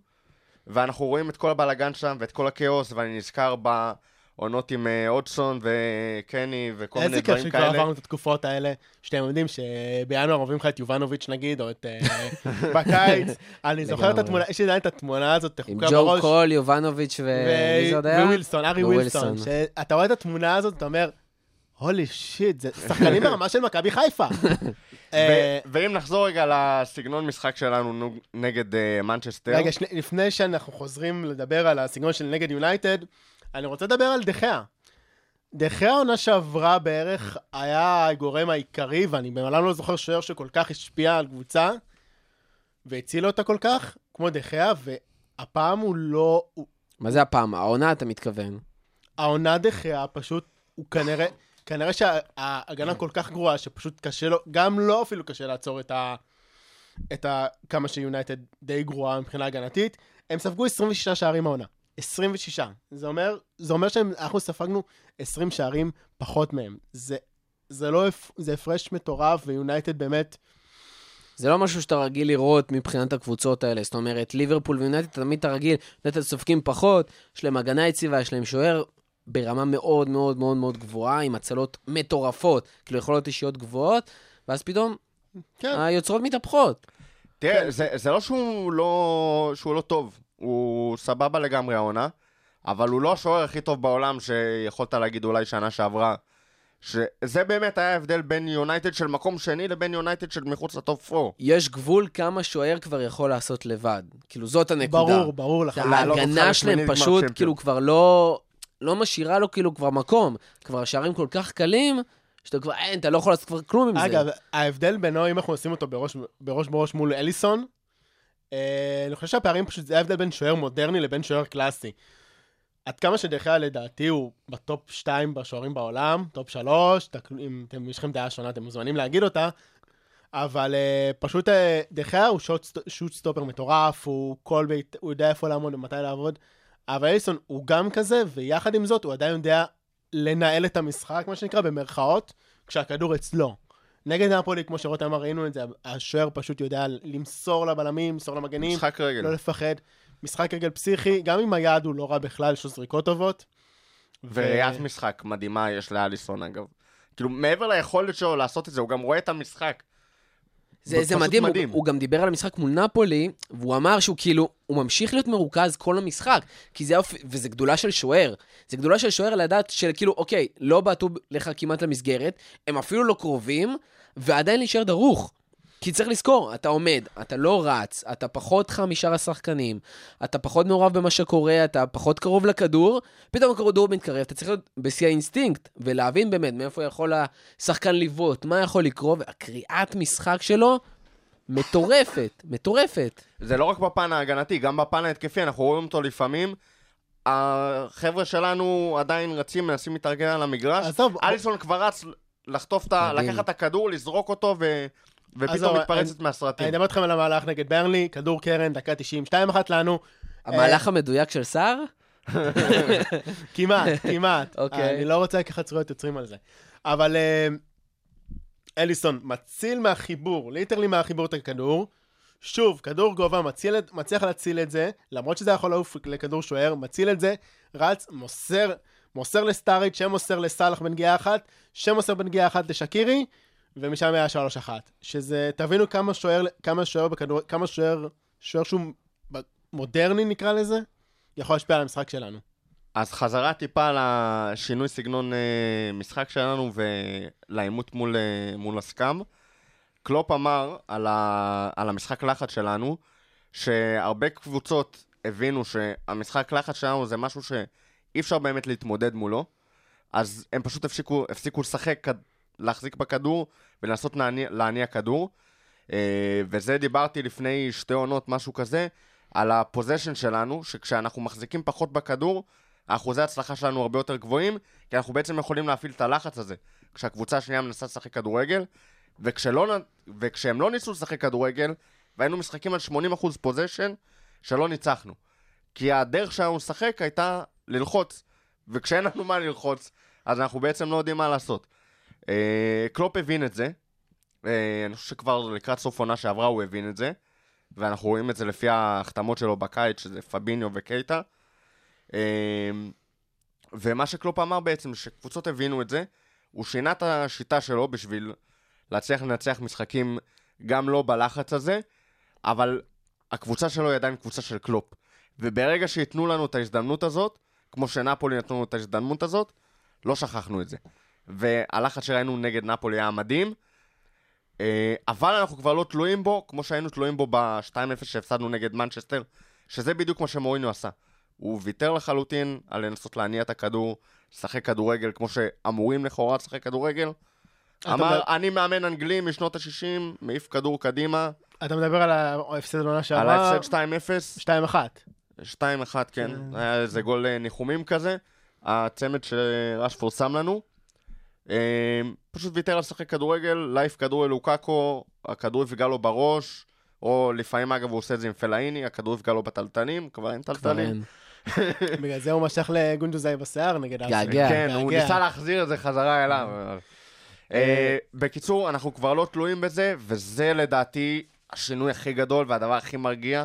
ואנחנו רואים את כל הבלאגן שם ואת כל הכאוס, ואני נזכר בעונות עם אה, אודסון וקני וכל מיני איזה כיף דברים שכבר כאלה. עברנו את התקופות האלה, שאתם יודעים שבינואר אוהבים לך את יובנוביץ' נגיד, או את... אה, בקיץ. אני זוכר את. התמונה, יש לי עדיין את התמונה הזאת, עם תחוקה ג'ו בראש. קול, יובנוביץ' ומי זה עוד היה? ווילסון, ארי ווילסון. שאתה רואה את התמונה הזאת, אתה אומר, הולי שיט, זה שחקנים ברמה של מכבי חיפה. אה, ו- ואם נחזור רגע לסגנון משחק שלנו נו- נגד אה, מנצ'סטר, רגע, לפני שאנחנו חוזרים לדבר על הסגנון של נגד יונייטד, אני רוצה לדבר על דחיה. דחיה העונה שעברה בערך היה הגורם העיקרי, ואני במעולם לא זוכר שוער שכל כך השפיע על קבוצה, והציל אותה כל כך, כמו דחיה, והפעם הוא לא... הוא- מה זה הפעם? העונה, אתה מתכוון. העונה דחיה פשוט, הוא כנראה, כנראה שההגנה כל כך גרועה, שפשוט קשה לו, גם לו אפילו קשה לעצור את ה... את ה... כמה שיונייטד די גרועה מבחינה הגנתית. הם ספגו 26 שערים העונה. 26. זה אומר, זה אומר שאנחנו ספגנו 20 שערים פחות מהם. זה, זה לא, זה הפרש מטורף, ויונייטד באמת, זה לא משהו שאתה רגיל לראות מבחינת הקבוצות האלה. זאת אומרת, ליברפול ויונייטד, תמיד אתה רגיל, יונייטד סופגים פחות, יש להם הגנה יציבה, יש להם שוער ברמה מאוד מאוד מאוד מאוד גבוהה, עם הצלות מטורפות, כאילו יכולות אישיות גבוהות, ואז פתאום כן, היוצרות מתהפכות. תראה, זה, זה לא שהוא לא, שהוא לא טוב, הוא סבבה לגמרי העונה, אבל הוא לא השוער הכי טוב בעולם שיכולת להגיד אולי שנה שעברה. שזה באמת היה ההבדל בין יונייטד של מקום שני לבין יונייטד של מחוץ לטופ 4. יש גבול כמה שוער כבר יכול לעשות לבד. כאילו, זאת הנקודה. ברור, ברור לך. ההגנה לשמינית שלהם פשוט. כאילו, כבר לא... לא משאירה לו כאילו כבר מקום. כבר שערים כל כך קלים, שאתה כבר, אין, אתה לא יכול לעשות כבר כלום עם זה. אגב, ההבדל בינו, אם אנחנו נשים אותו בראש בראש, בראש מול אליסון, אני חושב שהפערים פשוט, זה ההבדל בין שוער מודרני לבין שוער קלאסי. עד כמה שדה חאה לדעתי הוא ב top 2 בשוערים בעולם, top 3, אם אתם, יש לכם דעה שונה אתם מוזמנים להגיד אותה, אבל אה, פשוט אה, דה חאה הוא shot, shot stopper מטורף, הוא כל בית, הוא יודע איפה לעמוד ומתי לעבוד, אבל אליסון הוא גם כזה, ויחד עם זאת הוא עדיין יודע לנהל את המשחק, מה שנקרא, במרכאות, כשהכדור אצלו. נגד נפולי, כמו שרותם אמר, ראינו את זה, השוער פשוט יודע למסור לבלמים, למסור למגנים, משחק רגל. לא לפחד. משחק רגל פסיכי, גם אם היעד הוא לא רע בכלל, יש לו זריקות טובות. וראיית משחק מדהימה יש לאליסון אגב. כאילו, מעבר ליכולת שלו לעשות את זה, הוא גם רואה את המשחק. זה, זה מדהים, מדהים. הוא, הוא גם דיבר על המשחק מול נפולי, והוא אמר שהוא כאילו, הוא ממשיך להיות מרוכז כל המשחק, כי זה אופי, וזה גדולה של שוער. זה גדולה של שוער לדעת של כאילו, אוקיי, לא בעטו לך כמעט למסגרת, הם אפילו לא קרובים, ועדיין להישאר דרוך. כי צריך לזכור, אתה עומד, אתה לא רץ, אתה פחות חם משאר השחקנים, אתה פחות מעורב במה שקורה, אתה פחות קרוב לכדור, פתאום הכדור מתקרב, אתה צריך להיות בשיא האינסטינקט, ולהבין באמת מאיפה יכול השחקן לבעוט, מה יכול לקרות, והקריאת משחק שלו מטורפת, מטורפת. זה לא רק בפן ההגנתי, גם בפן ההתקפי, אנחנו רואים אותו לפעמים. החבר'ה שלנו עדיין רצים, מנסים להתארגן על המגרש. עזוב, אליסון כבר רץ לחטוף את ה... לקחת את הכדור, לזרוק אותו, ו... ופתאום מתפרצת אני- מהסרטים. אני אדבר איתכם על המהלך נגד ברנלי, כדור קרן, דקה 90, 2-1 לנו. המהלך המדויק של סער? כמעט, כמעט. אוקיי. אני לא רוצה לקחת זכויות יוצרים על זה. אבל אה, אליסון מציל מהחיבור, ליטרלי מהחיבור את הכדור, שוב, כדור גובה, מציל, מצליח להציל את זה, למרות שזה יכול לעוף לכדור שוער, מציל את זה, רץ, מוסר, מוסר לסטאריץ', שמוסר לסאלח בנגיעה אחת, שמוסר בנגיעה אחת לשקירי, ומשם היה שלוש אחת. שזה, תבינו כמה שוער, כמה שוער בכדור, כמה שוער, שוער שהוא מודרני נקרא לזה, יכול להשפיע על המשחק שלנו. אז חזרה טיפה לשינוי סגנון אה, משחק שלנו ולעימות מול, אה, מול הסקאם. קלופ אמר על, ה, על המשחק לחץ שלנו, שהרבה קבוצות הבינו שהמשחק לחץ שלנו זה משהו שאי אפשר באמת להתמודד מולו, אז הם פשוט הפסיקו, הפסיקו לשחק, להחזיק בכדור ולנסות להניע, להניע כדור. אה, וזה דיברתי לפני שתי עונות, משהו כזה, על הפוזיישן שלנו, שכשאנחנו מחזיקים פחות בכדור, האחוזי ההצלחה שלנו הרבה יותר גבוהים, כי אנחנו בעצם יכולים להפעיל את הלחץ הזה. כשהקבוצה השנייה מנסה לשחק כדורגל, וכשלא, וכשהם לא ניסו לשחק כדורגל, והיינו משחקים על 80% פוזיישן, שלא ניצחנו. כי הדרך שלנו לשחק הייתה ללחוץ, וכשאין לנו מה ללחוץ, אז אנחנו בעצם לא יודעים מה לעשות. אה, קלופ הבין את זה, אה, אני חושב שכבר לקראת סוף עונה שעברה הוא הבין את זה, ואנחנו רואים את זה לפי ההחתמות שלו בקיץ, שזה פביניו וקייטה. אה, ומה שקלופ אמר בעצם, שקבוצות הבינו את זה, הוא שינה את השיטה שלו בשביל להצליח לנצח משחקים גם לא בלחץ הזה, אבל הקבוצה שלו היא עדיין קבוצה של קלופ. וברגע שייתנו לנו את ההזדמנות הזאת, כמו שנפולי נתנו לנו את ההזדמנות הזאת, לא שכחנו את זה. והלחץ שראינו נגד נפולי היה מדהים, אה, אבל אנחנו כבר לא תלויים בו, כמו שהיינו תלויים בו ב-2-0 שהפסדנו נגד מנצ'סטר, שזה בדיוק מה שמוריניו עשה. הוא ויתר לחלוטין על לנסות להניע את הכדור, לשחק כדורגל כמו שאמורים לכאורה לשחק כדורגל. אמר, מדבר- אני מאמן אנגלי משנות ה-60, מעיף כדור קדימה, אתה מדבר על ההפסד העונה על שעברה? ההפסד 2-0, 2-1. 2-1, כן, היה איזה גול אה, ניחומים כזה, הצמד שרשפורד שם לנו. אה, פשוט ויתר על לשחק כדורגל, להעיף כדור אל לוקאקו, הכדור יפגע לו בראש, או לפעמים אגב הוא עושה את זה עם פלאיני, הכדור יפגע לו בטלטנים, כבר אין טלטנים. בגלל זה הוא משך לגונדוזאי בשיער נגד ארסנל. געגע. כן, הוא געגע. ניסה להחזיר את זה חזרה אליו. אה, בקיצור, אנחנו כבר לא תלויים בזה, וזה לדעתי השינוי הכי גדול והדבר הכי מרגיע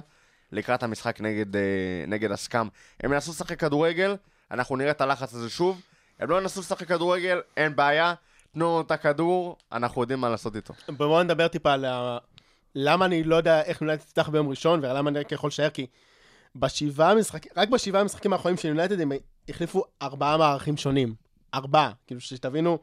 לקראת המשחק נגד, אה, נגד הסקאם. הם ינסו לשחק כדורגל, אנחנו נראה את הלחץ הזה שוב. הם לא ינסו לשחק כדורגל, אין בעיה, תנו את הכדור, אנחנו יודעים מה לעשות איתו. בואו נדבר טיפה על. למה אני לא יודע איך יונייטד תפתח ביום ראשון, ולמה אני יכול לשער, כי בשבעה משחקים, רק בשבעה המשחקים האחרונים של יונייטד הם החליפו ארבעה מערכים שונים. ארבעה. כאילו, שתבינו,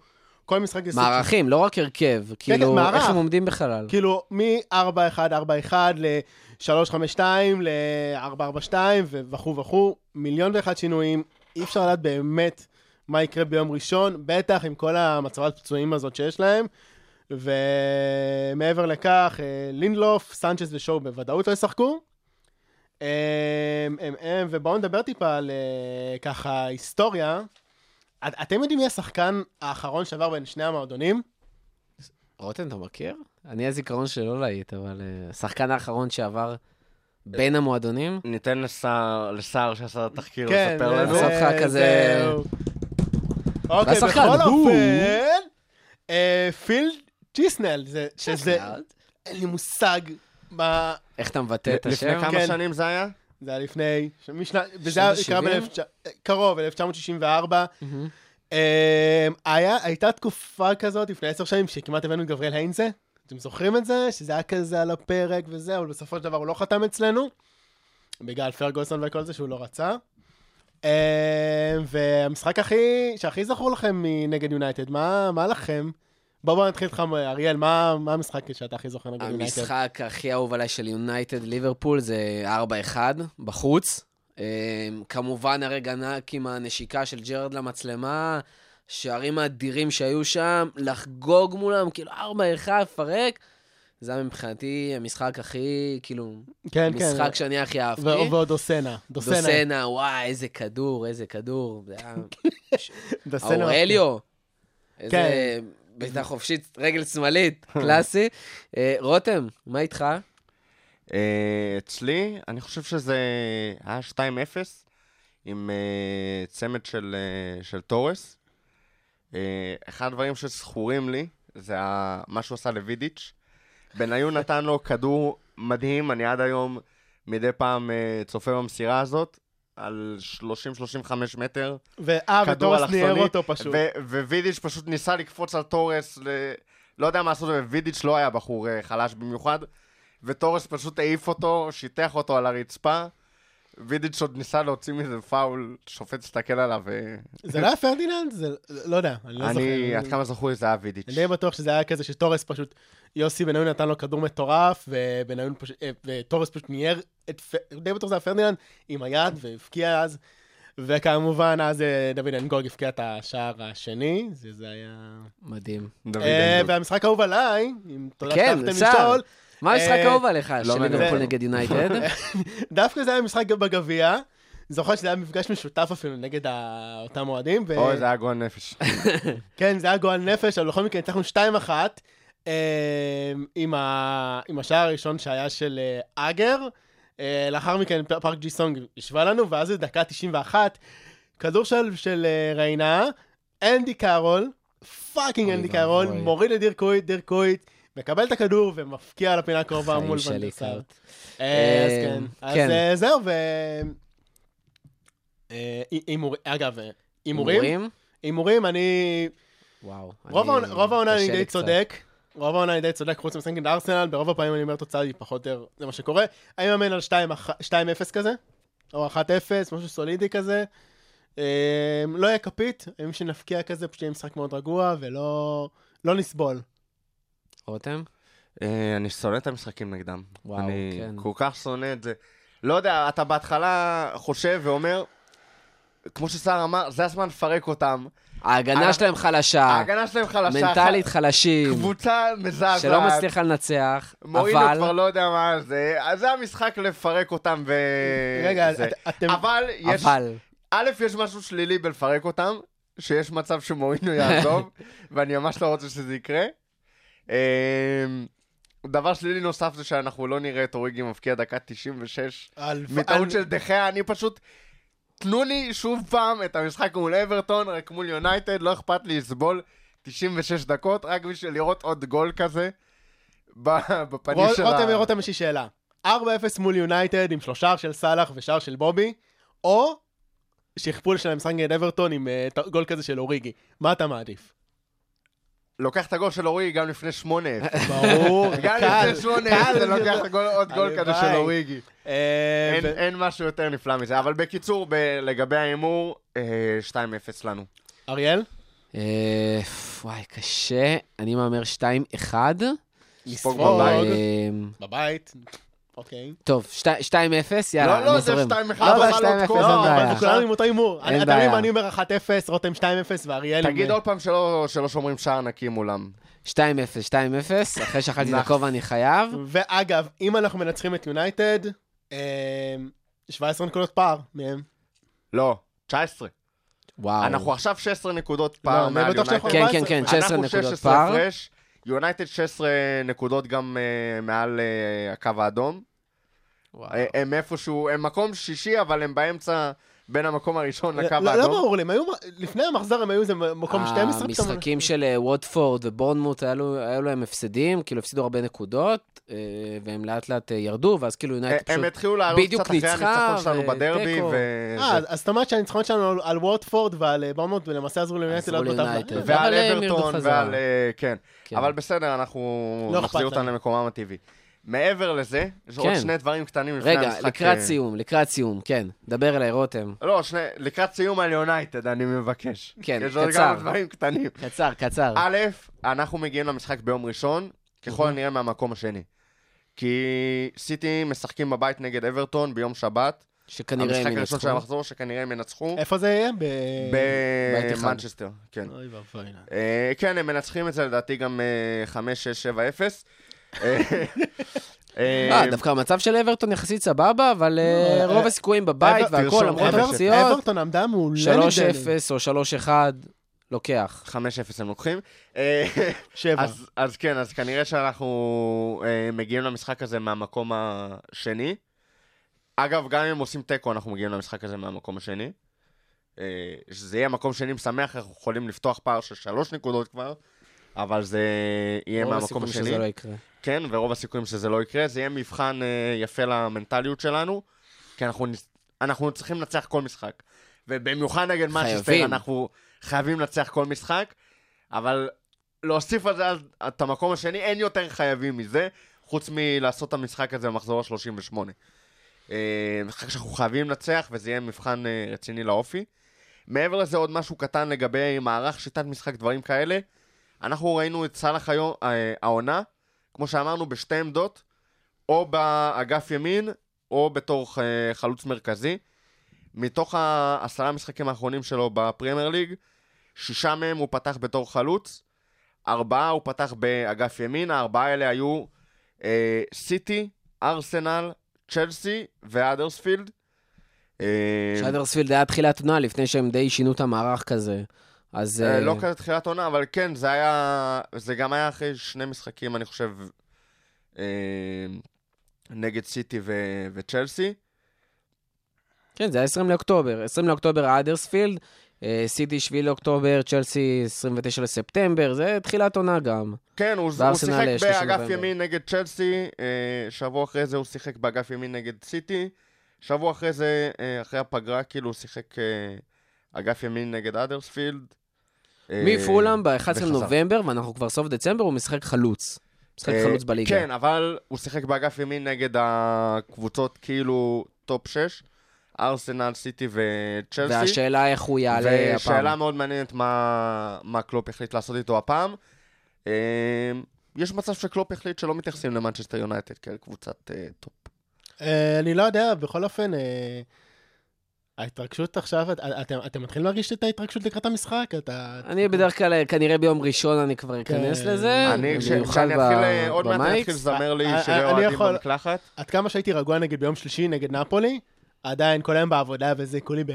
כל משחק... זה של- מערכים, לא רק הרכב. כאילו, כן. איך הם עומדים בחלל. כאילו, מ-4-1-4-1 ל-3-5-2 ל-4-4-2 וכו' וכו', מיליון ואחד שינויים, אי אפשר לדעת באמת מה יקרה ביום ראשון, בטח עם כל המצבת פצועים הזאת שיש להם. ומעבר לכך, אה, לינדלוף, סנצ'ס ושואו בוודאות לא ישחקו. הם, ובואו נדבר טיפה על אה, ככה היסטוריה. את, אתם יודעים מי השחקן האחרון שעבר בין שני המועדונים? רותם, אתה מכיר? אני הזיכרון שלי לא להיט, אבל אה, השחקן האחרון שעבר בין המועדונים, ניתן לסער, לסער שעשה את התחקיר כן, לספר לנו. לעשות לך כזה-. אוקיי, והשחקן, בכל הוא- אופן, אה, פיל ג'יסנל, זה- שזה. אין לי מושג מה... איך אתה מבטא את לפני השם? כמה כן. שנים זה היה? זה היה לפני, משנה, וזה היה קרה ה-שבעים? ב- קרוב, 1964. מהמם. אה, היה, הייתה תקופה כזאת לפני עשר שנים שכמעט הבאנו את גבריאל היינזה. אתם זוכרים את זה? שזה היה כזה על הפרק וזה, אבל בסופו של דבר הוא לא חתם אצלנו. בגלל פרגוסון וכל זה שהוא לא רצה. אה, והמשחק הכי, שהכי זכור לכם מנגד יונייטד, מה, מה לכם? בוא בוא נתחיל איתך, אריאל, מה, מה המשחק שאתה הכי זוכר נגד יונייטד? המשחק הכי אהוב עליי של יונייטד ליברפול זה 4-1 בחוץ. אה, כמובן הרגע ענק עם הנשיקה של ג'רד למצלמה, שערים האדירים שהיו שם, לחגוג מולם, כאילו 4-1, פרק. זה היה מבחינתי המשחק הכי, כאילו, כן, כן. משחק שאני הכי אהבתי. ו- ועוד דוסנה. דוסנה. דוסנה, וואי, איזה כדור, איזה כדור. זה היה... דוסנה. אורליו. איזה כן. בעיטה חופשית, רגל שמאלית, קלאסי. אה, רותם, מה איתך? אה, אצלי, אני חושב שזה היה 2-0 עם אה, צמד של, של תורס. אחד הדברים שזכורים לי זה מה שהוא עשה לוידיץ'. בניון נתן לו כדור מדהים, אני עד היום מדי פעם צופה במסירה הזאת, על 30-35 מטר. ואה, וטורס ניער אותו פשוט. ווידיץ' פשוט ניסה לקפוץ על תורס, ל... לא יודע מה לעשות, ווידיץ' לא היה בחור אה, חלש במיוחד, וטורס פשוט העיף אותו, שיטח אותו על הרצפה. וידיץ' עוד ניסה להוציא מזה פאול, שופט הסתכל עליו, ו... זה לא היה פרדיננד? זה... לא יודע, אני לא זוכר. אני, עד כמה זכור לי זה היה וידיץ'. אני די בטוח שזה היה כזה שטורס פשוט, יוסי בניון נתן לו כדור מטורף, ובניון פשוט, אה, וטורס פשוט ניער את, די בטוח שזה היה פרדיננד עם היד, והבקיע אז, וכמובן אז אה, דויד נגוג הבקיע את השער השני, זה, זה היה... מדהים. אה. והמשחק האהוב עליי, אם תודה כן, שפתחתם סער. לשאול, מה המשחק אה, האהוב עליך? לא של. ליברפול נגד יונייטד? דווקא זה היה משחק בגביע, זוכר שזה היה מפגש משותף אפילו נגד אותם אוהדים, אוי, זה היה גועל נפש. כן, זה היה גועל נפש, אבל בכל מקרה ניצחנו 2-1 אה, עם, ה... עם השער הראשון שהיה של אה, אגר. לאחר מכן פארק ג'י סונג השווה לנו, ואז זה דקה 91, כדור של, של ריינה, אנדי קארול, fucking אנדי. קארול, מוריד את דיר קויט, דיר קויט, מקבל את הכדור ומבקיע לפינה הקרובה מול. קארט. אה, אז אה, כן, אז כן. אה, זהו, ו... אגב, הימורים? הימורים, אני... וואו. רוב העונה- אני די. צודק. רוב העונה אני די צודק, חוץ נגד ארסנל, ברוב הפעמים אני אומר תוצאה היא פחות או יותר, זה מה שקורה. אני מאמן על 2-0 כזה, או 1-0, משהו סולידי כזה. לא יהיה כפית, אם שנפקיע כזה, פשוט יהיה משחק מאוד רגוע, ולא לא נסבול. רותם? אה, אני שונא את המשחקים נגדם. וואו, אני כן. כל כך שונא את זה. לא יודע, אתה בהתחלה חושב ואומר, כמו שסער אמר, זה הזמן לפרק אותם. ההגנה אנחנו- שלהם חלשה, ההגנה שלהם חלשה. מנטלית חלשים, קבוצה מזעזעת. שלא מצליחה לנצח, מורינו אבל... כבר לא יודע מה זה, אז זה המשחק לפרק אותם ו... רגע, זה. את- אתם... אבל יש... אבל... א', יש משהו שלילי בלפרק אותם, שיש מצב שמורינו יעזוב, ואני ממש לא רוצה שזה יקרה. אמ, דבר שלילי נוסף זה שאנחנו לא נראה את אוריגי מבקיע דקה 96 על- מטעות על- של דחיה, אני פשוט... תנו לי שוב פעם את המשחק מול אברטון, רק מול יונייטד, לא אכפת לי לסבול 96 דקות, רק בשביל לראות עוד גול כזה בפנים של רותם, ה... רותם, יש לי שאלה. 4-0 מול יונייטד עם שלושה של סאלח ושער של בובי, או שכפול של המשחק נגד אברטון עם ט- גול כזה של אוריגי. מה אתה מעדיף? לוקח את הגול של אוריגי גם לפני 8-0. ברור, גם לפני 8-0 קל, זה לוקח גול- עוד גול כזה של. אוריגי. אה, אין- אין משהו יותר נפלא מזה. אבל בקיצור, לגבי ההימור, אה, 2-0 לנו. אריאל? אה, וואי, קשה. אני מהמר 2-1. נספוג נספוג. בבית. אה, בבית. אוקיי. טוב, 2-0, יאללה, לא, לא, זה זורם. 2-1, לא, אבל אבל 2-0 עוד אין לא, בעיה. אבל כולנו עם אותו הימור. אין בעיה. אני אומר 1-0, רותם 2-0 ואריאל... תגיד עוד פעם שלא שומרים שער נקי מולם. 2-0, 2-0, אחרי שאכלתי את. הכובע אני חייב. ואגב, אם אנחנו מנצחים את יונייטד, אה, 17 נקודות פער מהם. לא, 19. וואו. אנחנו עכשיו 16 נקודות לא, פער אני מעל יונייטד. כן, כן, כן, 16 אנחנו נקודות 16 פער. הפרש, יונייטד 16 נקודות גם אה, מעל אה, הקו האדום. וואו. אה, הם איפשהו, הם מקום שישי, אבל הם באמצע בין המקום הראשון לקו לא- לא האדום. ברור לי, לפני המחזור הם היו איזה מקום 12 פתאום. המשחקים של אה, ווטפורד ובורנמוט, היו להם הפסדים, כאילו הפסידו הרבה נקודות, אה, והם לאט לאט אה, ירדו, ואז כאילו יונייטד אה, הם פשוט... התחילו לעלות קצת אחרי הניצחון שלנו. בדרבי. אה, אז- זאת אומרת שהניצחונות שלנו על- ווטפורד ועל אה, בורמוט, ולמעשה עזרו ליונייטד לעלות בטבלה. אה, ועל אברטון. ועל... אה, כן. כן. אבל בסדר, אנחנו לא נחזיר אותם. למקומם הטבעי. מעבר לזה, יש עוד כן. שני דברים קטנים לפני רגע, המשחק. לקראת אה, סיום, לקראת סיום, כן. דבר אליי, רותם. לא, שני, לקראת סיום על יונייטד, אני מבקש. כן, יש עוד קצר. כמה דברים קטנים. קצר, קצר. א', אנחנו מגיעים למשחק ביום ראשון, ככל הנראה מהמקום השני. כי סיטי משחקים בבית נגד אברטון ביום שבת. שכנראה הם המשחק הראשון של ינצחו. המחזור, שכנראה הם ינצחו. איפה זה יהיה? במנצ'סטר, כן. אוי ואבוי. אה, כן, הם מנצחים את זה לדעתי גם אה, 5-6-7-0. אה, אה, אה, דווקא המצב של אברטון יחסית סבבה, אבל לא, רוב הסיכויים בבית תרשום, למרות הפציעות, אברטון עמדה מעולה 3-0 או 3-1, לוקח. 5-0 הם לוקחים. אה, שבע. אז, אז כן, אז כנראה שאנחנו אה, מגיעים למשחק הזה מהמקום השני. אגב, גם אם הם עושים תיקו, אנחנו מגיעים למשחק הזה מהמקום השני. אה, שזה יהיה מקום שני משמח, אנחנו יכולים לפתוח פער של שלוש נקודות כבר, אבל זה יהיה מהמקום השני. שזה לא יקרה. כן, ורוב הסיכויים שזה לא יקרה. זה יהיה מבחן אה, יפה למנטליות שלנו, כי אנחנו, אנחנו צריכים לנצח כל משחק. ובמיוחד נגד חייבים. אנחנו חייבים לנצח כל משחק, אבל להוסיף על זה את המקום השני, אין יותר חייבים מזה, חוץ מלעשות את המשחק הזה במחזור ה-38. אה, משחק שאנחנו חייבים לנצח, וזה יהיה מבחן אה, רציני לאופי. מעבר לזה, עוד משהו קטן לגבי מערך, שיטת משחק, דברים כאלה. אנחנו ראינו את סאלח העונה, כמו שאמרנו, בשתי עמדות, או באגף ימין, או בתור אה, חלוץ מרכזי. מתוך העשרה המשחקים האחרונים שלו בפרמייר ליג, שישה מהם הוא פתח בתור חלוץ, ארבעה הוא פתח באגף ימין, הארבעה האלה היו אה, סיטי, ארסנל, צ'לסי ואדרספילד. אה, שיידרספילד היה תחילת עונה לפני שהם די שינו את המערך כזה. אז... אה, אה, לא כזה תחילת עונה, אבל כן, זה היה... זה גם היה אחרי שני משחקים, אני חושב, אה, נגד סיטי ו- וצ'לסי. כן, זה היה 20 לאוקטובר. 20 לאוקטובר אדרספילד, אה, סיטי 7 לאוקטובר, צ'לסי 29 לספטמבר, זה תחילת עונה גם. כן, הוא, הוא שיחק אה, 30 באגף. ימין נגד צ'לסי, אה, שבוע אחרי זה הוא שיחק באגף ימין נגד סיטי, שבוע אחרי זה, אה, אחרי הפגרה, כאילו הוא שיחק אה, אגף ימין נגד האדרספילד. אה, מפולאם ב-11 וחזר. לנובמבר, ואנחנו כבר סוף דצמבר, הוא משחק חלוץ. משחק אה, חלוץ בליגה. כן, אבל הוא שיחק באגף ימין נגד הקבוצות כאילו top 6, ארסנל, סיטי וצ'לסי. והשאלה איך הוא יעלה הפעם. ושאלה מאוד מעניינת מה, מה קלופ החליט לעשות איתו הפעם. אה, יש מצב שקלופ החליט שלא מתייחסים למנצ'סטר יונייטד כאל קבוצת טופ. אני לא יודע, בכל אופן, אה, ההתרגשות עכשיו, את- אתם אתם מתחילים להרגיש את ההתרגשות לקראת המשחק? אתה... אני בדרך כלל, אה, כנראה ביום ראשון אני כבר אכנס כן. לזה. אני, כשאני אתחיל, אה, עוד מעט אני במייקס. אתחיל לזמר לי אה, אה, שירי אוהדים במקלחת. עד כמה שהייתי רגוע נגיד ביום שלישי נגד נפולי, עדיין כל היום בעבודה וזה כולי ב...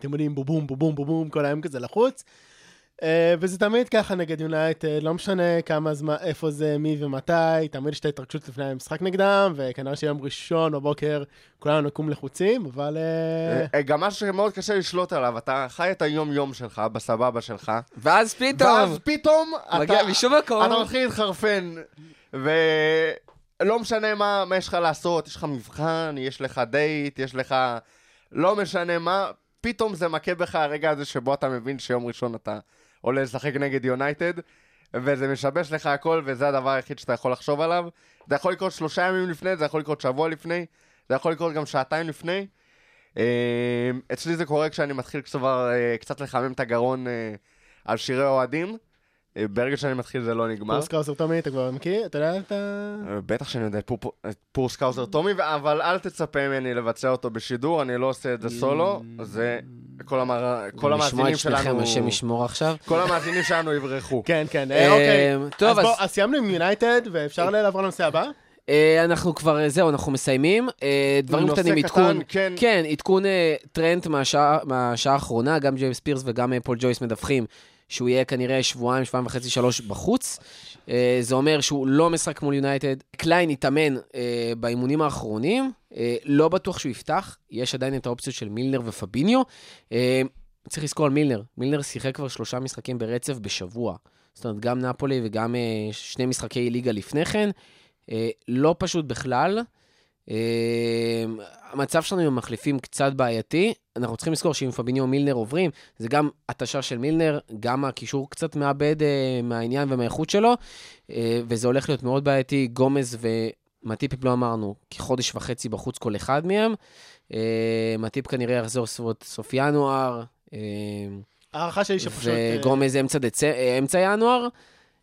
אתם יודעים, בובום, בובום, בובום, כל היום כזה לחוץ. אה, וזה תמיד ככה נגד יונייטד, לא משנה כמה זמן, איפה זה, מי ומתי, תמיד יש את ההתרגשות לפני המשחק נגדם, וכנראה שיום ראשון בבוקר כולנו נקום לחוצים, אבל... אה, אה, גם משהו שמאוד קשה לשלוט עליו, אתה חי את היום-יום שלך, בסבבה שלך, ואז פתאום, ואז פתאום מגיע אתה, משום מקום. אתה מתחיל להתחרפן, ולא משנה מה, מה יש לך לעשות, יש לך מבחן, יש לך דייט, יש לך... לא משנה מה, פתאום זה מכה בך הרגע הזה שבו אתה מבין שיום ראשון אתה עולה לשחק נגד יונייטד, וזה משבש לך הכל, וזה הדבר היחיד שאתה יכול לחשוב עליו. זה יכול לקרות שלושה ימים לפני, זה יכול לקרות שבוע לפני, זה יכול לקרות גם שעתיים לפני. אה, אצלי זה קורה כשאני מתחיל כבר אה, קצת לחמם את הגרון אה, על שירי אוהדים. ברגע שאני מתחיל זה לא נגמר. Poor Scouser Tommy, אתה כבר מכיר? אתה יודע, אתה... אה, בטח שאני יודע את Poor- את Poor Scouser Tommy, אבל אל תצפה ממני לבצע אותו בשידור, אני לא עושה את זה סולו, זה כל המאר- כל המאזינים את שניכם, שלנו, השם ישמור עכשיו. כל המאזינים שלנו יברחו. כן, כן, אה, אה, אוקיי. טוב, אז אז- סיימנו עם יונייטד, ואפשר לעבור לנושא הבא? אה, אנחנו כבר, אה, זהו, אנחנו מסיימים. אה, דברים קטנים, עדכון. כן. כן, עדכון אה, טרנט מהשעה מהשעה האחרונה, גם ג'יימס פירס וגם אה, פול ג'ויס מדווחים שהוא יהיה כנראה שבועיים, שבועיים וחצי, שלוש בחוץ. אה, זה אומר שהוא לא משחק מול יונייטד. קליין התאמן אה, באימונים האחרונים, אה, לא בטוח שהוא יפתח, יש עדיין את האופציות של מילנר ופביניו. אה, צריך לזכור על מילנר, מילנר שיחק כבר שלושה משחקים ברצף בשבוע. זאת אומרת, גם נפולי וגם אה, שני משחקי ליגה לפני כן. אה, לא פשוט בכלל. אה, המצב שלנו עם המחליפים קצת בעייתי. אנחנו צריכים לזכור שאם פביניו ומילנר עוברים, זה גם התשה של מילנר, גם הקישור קצת מאבד אה, מהעניין ומהאיכות שלו, אה, וזה הולך להיות מאוד בעייתי. גומז ומטיפ לא אמרנו, כחודש וחצי בחוץ כל אחד מהם. אה, מטיפ כנראה יחזור סביבות סוף ינואר. אה, הערכה שלי שפשוט... אה, וגומז אמצע, דצ... אמצע ינואר.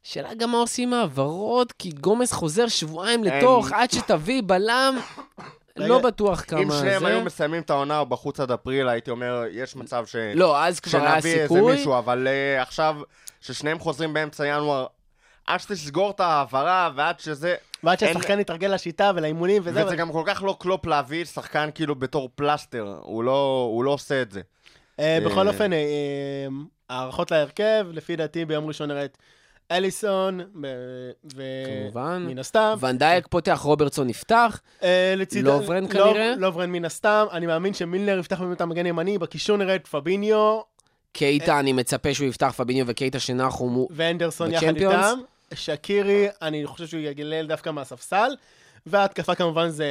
שאלה גם מה עושים העברות, כי גומז חוזר שבועיים אין. לתוך, עד שתביא בלם, לא בטוח כמה אם שניהם זה. היו מסיימים את העונה בחוץ עד אפריל, הייתי אומר, יש מצב ש... לא, אז כבר היה שנביא איזה סיכוי. מישהו, אבל uh, עכשיו, ששניהם חוזרים באמצע ינואר, עד שתסגור את ההעברה ועד שזה... ועד שהשחקן יתרגל לשיטה ולאימונים וזה, וזה אבל- גם כל כך לא קלופ להביא שחקן כאילו בתור פלסטר, הוא לא, הוא לא עושה את זה. אה, בכל אה, אופן, אה, הערכות להרכב, לפי דעתי ביום ראשון נראה את אליסון, כמובן. ומן הסתם. ואן דייק פותח, רוברטסון יפתח. לוברן לוב- כנראה? לוברן מן הסתם. אני מאמין שמילנר יפתח בעמדת המגן ימני, בקישור נראה את פביניו קייטה, אני מצפה שהוא יפתח פביניו וקייטה שנחו. ואנדרסון יחד? איתם. שקירי, אני חושב שהוא יגלל דווקא מהספסל, וההתקפה כמובן זה.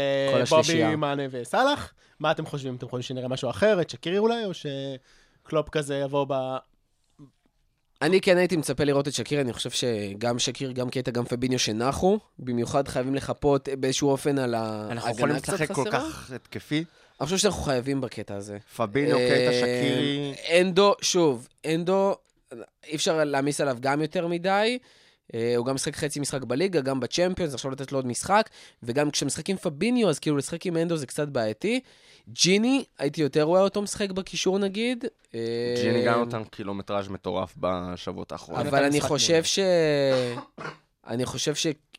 בובי, מאנה וסאלח. מה אתם חושבים? אתם חושבים שנראה משהו אחר, את שקירי אולי, או שקלופ כזה יבוא ב... אני כן הייתי מצפה לראות את שקיר, אני חושב שגם שקיר, גם קייטה, גם פביניו שנחו. במיוחד חייבים לחפות באיזשהו אופן על אנחנו יכולים ההגנה קצת לשחק כל חסרה. כך התקפי. אני חושב שאנחנו חייבים בקטע הזה. פביניו, קייטה, אה, שקירי. אנדו, שוב, אנדו, אי אפשר להעמיס עליו גם יותר מדי. אה, הוא גם משחק חצי משחק בליגה, גם בצ'מפיונס, עכשיו לתת לו עוד משחק, וגם כשמשחק עם פביניו, אז כאילו לשחק עם אנדו זה קצת בעייתי. ג'יני, הייתי יותר רואה אותו משחק בקישור נגיד. אה, ג'יני גם נותן קילומטראז' מטורף בשבועות האחרונים. אבל אני חושב. ש... אני חושב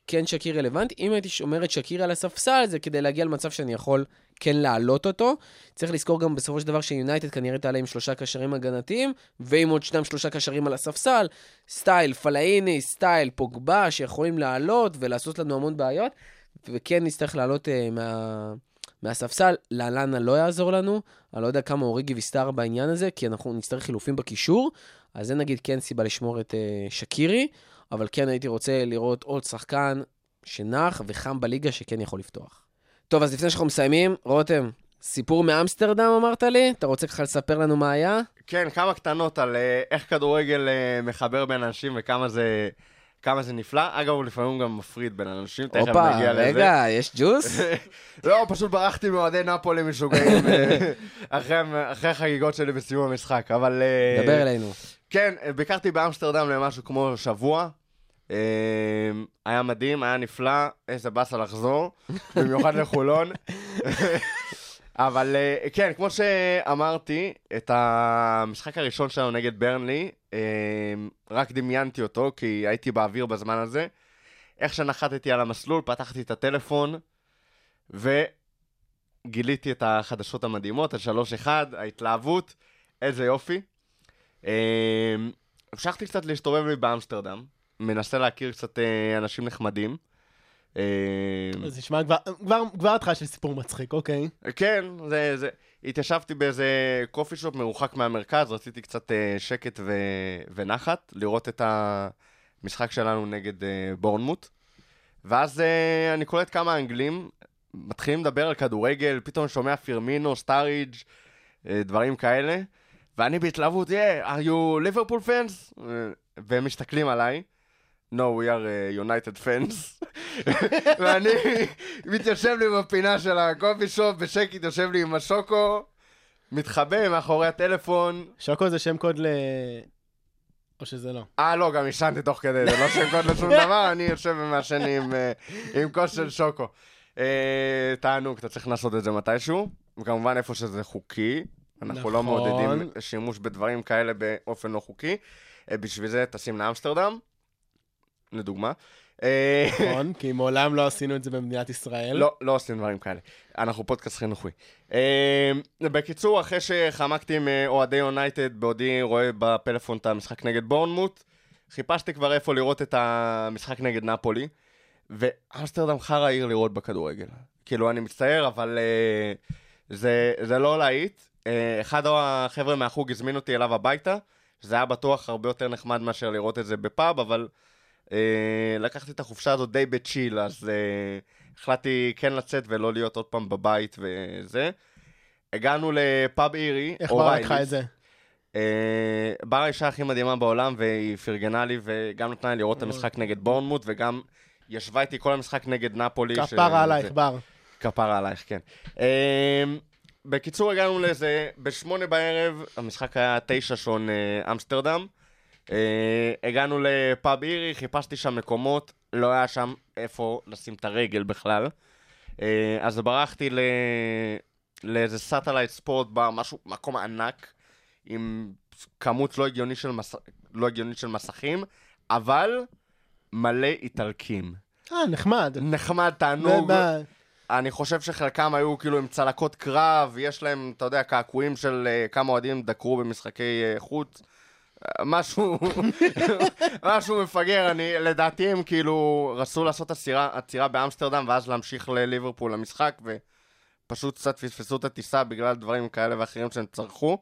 שכן שקיר רלוונטי. אם הייתי שומר את שקיר על הספסל, זה כדי להגיע למצב שאני יכול כן להעלות אותו. צריך לזכור גם בסופו של דבר שיונייטד כנראה תעלה עם שלושה קשרים הגנתיים, ועם עוד שניים שלושה קשרים על הספסל. סטייל פלאיני, סטייל פוגבה, שיכולים לעלות ולעשות לנו המון בעיות, וכן נצטרך לעלות אה, מה... מהספסל. לאלנה לא יעזור לנו, אני לא יודע כמה אוריגי וסטארידג' בעניין הזה, כי אנחנו נצטרך חילופים בקישור, אז זה נגיד כן סיבה לשמור את אה, שקירי, אבל כן הייתי רוצה לראות עוד שחקן שנח וחם בליגה שכן יכול לפתוח. טוב, אז לפני שאנחנו מסיימים, רותם, סיפור מאמסטרדם אמרת לי? אתה רוצה ככה לספר לנו מה היה? כן, כמה קטנות על אה, איך כדורגל אה, מחבר בין אנשים וכמה זה... כמה זה נפלא. אגב, הוא לפעמים גם מפריד בין אנשים, תכף הופה, נגיע לזה. רגע, יש ג'וס? לא, פשוט ברחתי מאוהדי נפולי משוגעים אה, אחרי, אחרי החגיגות שלי בסיום המשחק, אבל... דבר אלינו. כן, ביקרתי באמסטרדם למשהו כמו שבוע. אה, היה מדהים, היה נפלא, איזה באסה לחזור, במיוחד לחולון. אבל אה, כן, כמו שאמרתי, את המשחק הראשון שלנו נגד ברנלי, אה, רק דמיינתי אותו, כי הייתי באוויר בזמן הזה. איך שנחתתי על המסלול, פתחתי את הטלפון, וגיליתי את החדשות המדהימות, ה-3-1, ההתלהבות, איזה יופי. אה, המשכתי קצת להסתובב לי באמסטרדם, מנסה להכיר קצת אה, אנשים נחמדים. אה, אז נשמע כבר, כבר, כבר התחלה של סיפור מצחיק, אוקיי. כן, זה, זה... התיישבתי באיזה קופי שופ מרוחק מהמרכז, רציתי קצת אה, שקט ו... ונחת, לראות את המשחק שלנו נגד אה, בורנמוט. ואז אה, אני קולט כמה אנגלים, מתחילים לדבר על כדורגל, פתאום שומע פירמינו, סטאריג', אה, דברים כאלה, ואני בהתלהבות, yeah, are you Liverpool fans? אה, והם מסתכלים עליי. No, we are uh, United fans. ואני מתיישב לי בפינה של הקופי שופ, בשקט יושב לי עם השוקו, מתחבא מאחורי הטלפון. שוקו זה שם קוד ל... או שזה לא. אה, לא, גם עישנתי תוך כדי, זה לא שם קוד לשום דבר, אני יושב ומעשן עם, אה, עם כוס של שוקו. אה, תענוג, אתה צריך לעשות את זה מתישהו, וכמובן איפה שזה חוקי. אנחנו לא נכון. מעודדים שימוש בדברים כאלה באופן לא חוקי. אה, בשביל זה טסים לאמסטרדם, לדוגמה. אה, נכון, כי מעולם לא עשינו את זה במדינת ישראל. לא, לא עושים דברים כאלה. אנחנו פודקאסט חינוכי. אה, בקיצור, אחרי שחמקתי עם אה, אוהדי יונייטד בעודי רואה בפלאפון את המשחק נגד בורנמוט, חיפשתי כבר איפה לראות את המשחק נגד נפולי, ואמסטרדם חרא עיר לראות בכדורגל. כאילו, אני מצטער, אבל זה, זה לא להיט. אחד החבר'ה מהחוג הזמין אותי אליו הביתה, שזה היה בטוח הרבה יותר נחמד מאשר לראות את זה בפאב, אבל לקחתי את החופשה הזאת די בצ'יל, אז אה, החלטתי כן לצאת ולא להיות עוד פעם בבית וזה. הגענו לפאב אירי, איך בר לקחה את זה? אה, בר האישה הכי מדהימה בעולם, והיא פרגנה לי וגם נתנה לי לראות את המשחק נגד בורנמוט, וגם ישבה איתי כל המשחק נגד נפולי. כפרה עלייך, בר. כפרה עלייך, כן. אה, בקיצור, הגענו לזה, בשמונה בערב, המשחק היה תשע שעון אה, אמסטרדם. אה, הגענו לפאב אירי, חיפשתי שם מקומות, לא היה שם איפה לשים את הרגל בכלל. אה, אז ברחתי ל... לאיזה Satellite Sport Bar, משהו, מקום ענק, עם כמות לא, הגיוני של מס... לא הגיונית של מסכים, אבל מלא איטלקים. אה, נחמד. נחמד, תענוג. אני חושב שחלקם היו כאילו עם צלקות קרב, יש להם, אתה יודע, קעקועים של uh, כמה אוהדים דקרו במשחקי uh, חוץ. אה, משהו, משהו מפגר, אני, לדעתי הם כאילו רצו לעשות עצירה, עצירה באמסטרדם ואז להמשיך לליברפול למשחק ופשוט קצת פספסו את הטיסה בגלל דברים כאלה ואחרים שהם צרכו.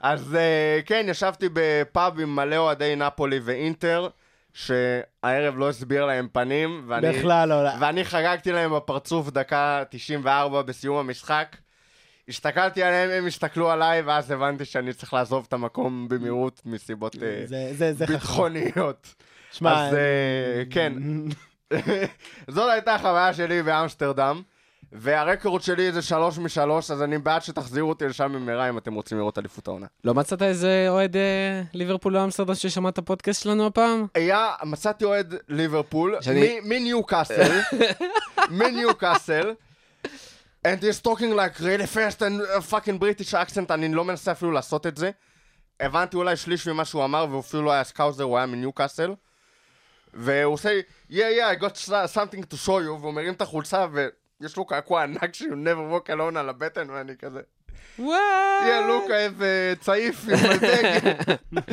אז uh, כן, ישבתי בפאב עם מלא אוהדי נפולי ואינטר שהערב לא הסביר להם פנים, ואני, בכלל לא. ואני חגגתי להם בפרצוף דקה 94 בסיום המשחק. הסתכלתי עליהם, הם הסתכלו עליי, ואז הבנתי שאני צריך לעזוב את המקום במהירות מסיבות אה, זה- זה זה חכם. ביטחוניות. שמע, אז אה, כן, זאת הייתה החוויה שלי באמסטרדם, והרקורד שלי זה שלוש משלוש, אז אני בעד שתחזירו אותי לשם במהרה אם אתם רוצים לראות אליפות העונה. לא מצאת איזה אוהד אה, ליברפול באמסטרדם ששמע את הפודקאסט שלנו הפעם? היה, מצאתי אוהד ליברפול, שאני- מ- מניוקאסל, מניוקאסל, and he's talking like really fast and a fucking British accent, אני לא מנסה אפילו לעשות את זה. הבנתי אולי שליש ממה שהוא אמר, והוא אפילו לא היה Scouser, הוא היה מניוקאסל. והוא עושה, yeah, yeah, I got something to show you, והוא מרים את החולצה, ויש לו קעקוע ענק של you'll never walk alone על הבטן, ואני כזה, וואו! היה לו כזה צעיף עם הדגל.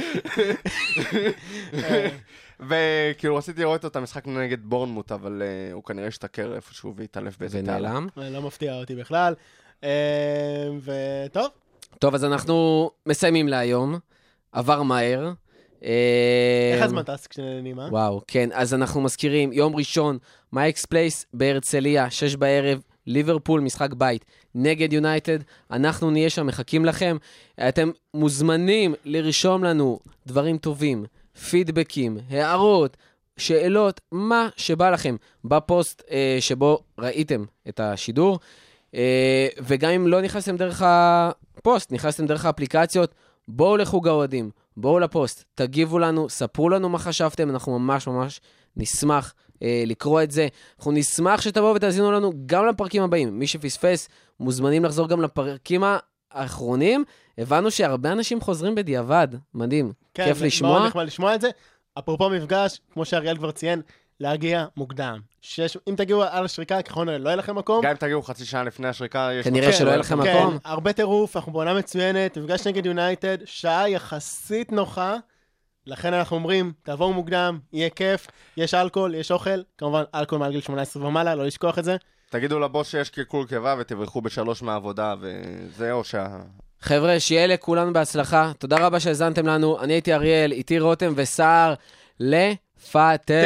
וכאילו רציתי לראות את המשחק נגד בורנמוט, אבל אה, הוא כנראה השתכר איפשהו והתעלף באיזה תעלה. ונעלם. לא מפתיע אותי בכלל. אה, וטוב, טוב, אז אנחנו מסיימים להיום. עבר מהר. אה, איך הזמן טס כשנהנים, אה? וואו, כן, אז אנחנו מזכירים, יום ראשון, מייקס פלייס בהרצליה, שש בערב, ליברפול, משחק בית, נגד יונייטד. אנחנו נהיה שם, מחכים לכם. אתם מוזמנים לרשום לנו דברים טובים, פידבקים, הערות, שאלות, מה שבא לכם בפוסט אה, שבו ראיתם את השידור. אה, וגם אם לא נכנסתם דרך הפוסט, נכנסתם דרך האפליקציות, בואו לחוג האוהדים, בואו לפוסט, תגיבו לנו, ספרו לנו מה חשבתם, אנחנו ממש ממש נשמח אה, לקרוא את זה. אנחנו נשמח שתבואו ותאזינו לנו גם לפרקים הבאים. מי שפספס, מוזמנים לחזור גם לפרקים האחרונים. הבנו שהרבה אנשים חוזרים בדיעבד, מדהים. כן, כיף לשמוע. מאוד נחמד לשמוע את זה. אפרופו מפגש, כמו שאריאל כבר ציין, להגיע מוקדם. שש, אם תגיעו על השריקה, ככל הנראה לא יהיה לכם מקום. גם אם תגיעו חצי שעה לפני השריקה, יש... כנראה מצב שלא יהיה לכם כן, מקום. הרבה טירוף, אנחנו בעונה מצוינת, מפגש נגד יונייטד, שעה יחסית נוחה, לכן אנחנו אומרים, תבואו מוקדם, יהיה כיף, יש אלכוהול, יש אוכל, כמובן אלכוהול מעל גיל 18 ומעלה, לא לשכוח את זה. תגידו לבוס שיש קלקול קיבה ותברחו בשלוש מהעבודה, וזהו, שה... חבר'ה, שיהיה לכולנו בהצלחה. תודה רבה שהאזנתם לנו. אני הייתי אריאל, איתי רותם וסער. לפטר.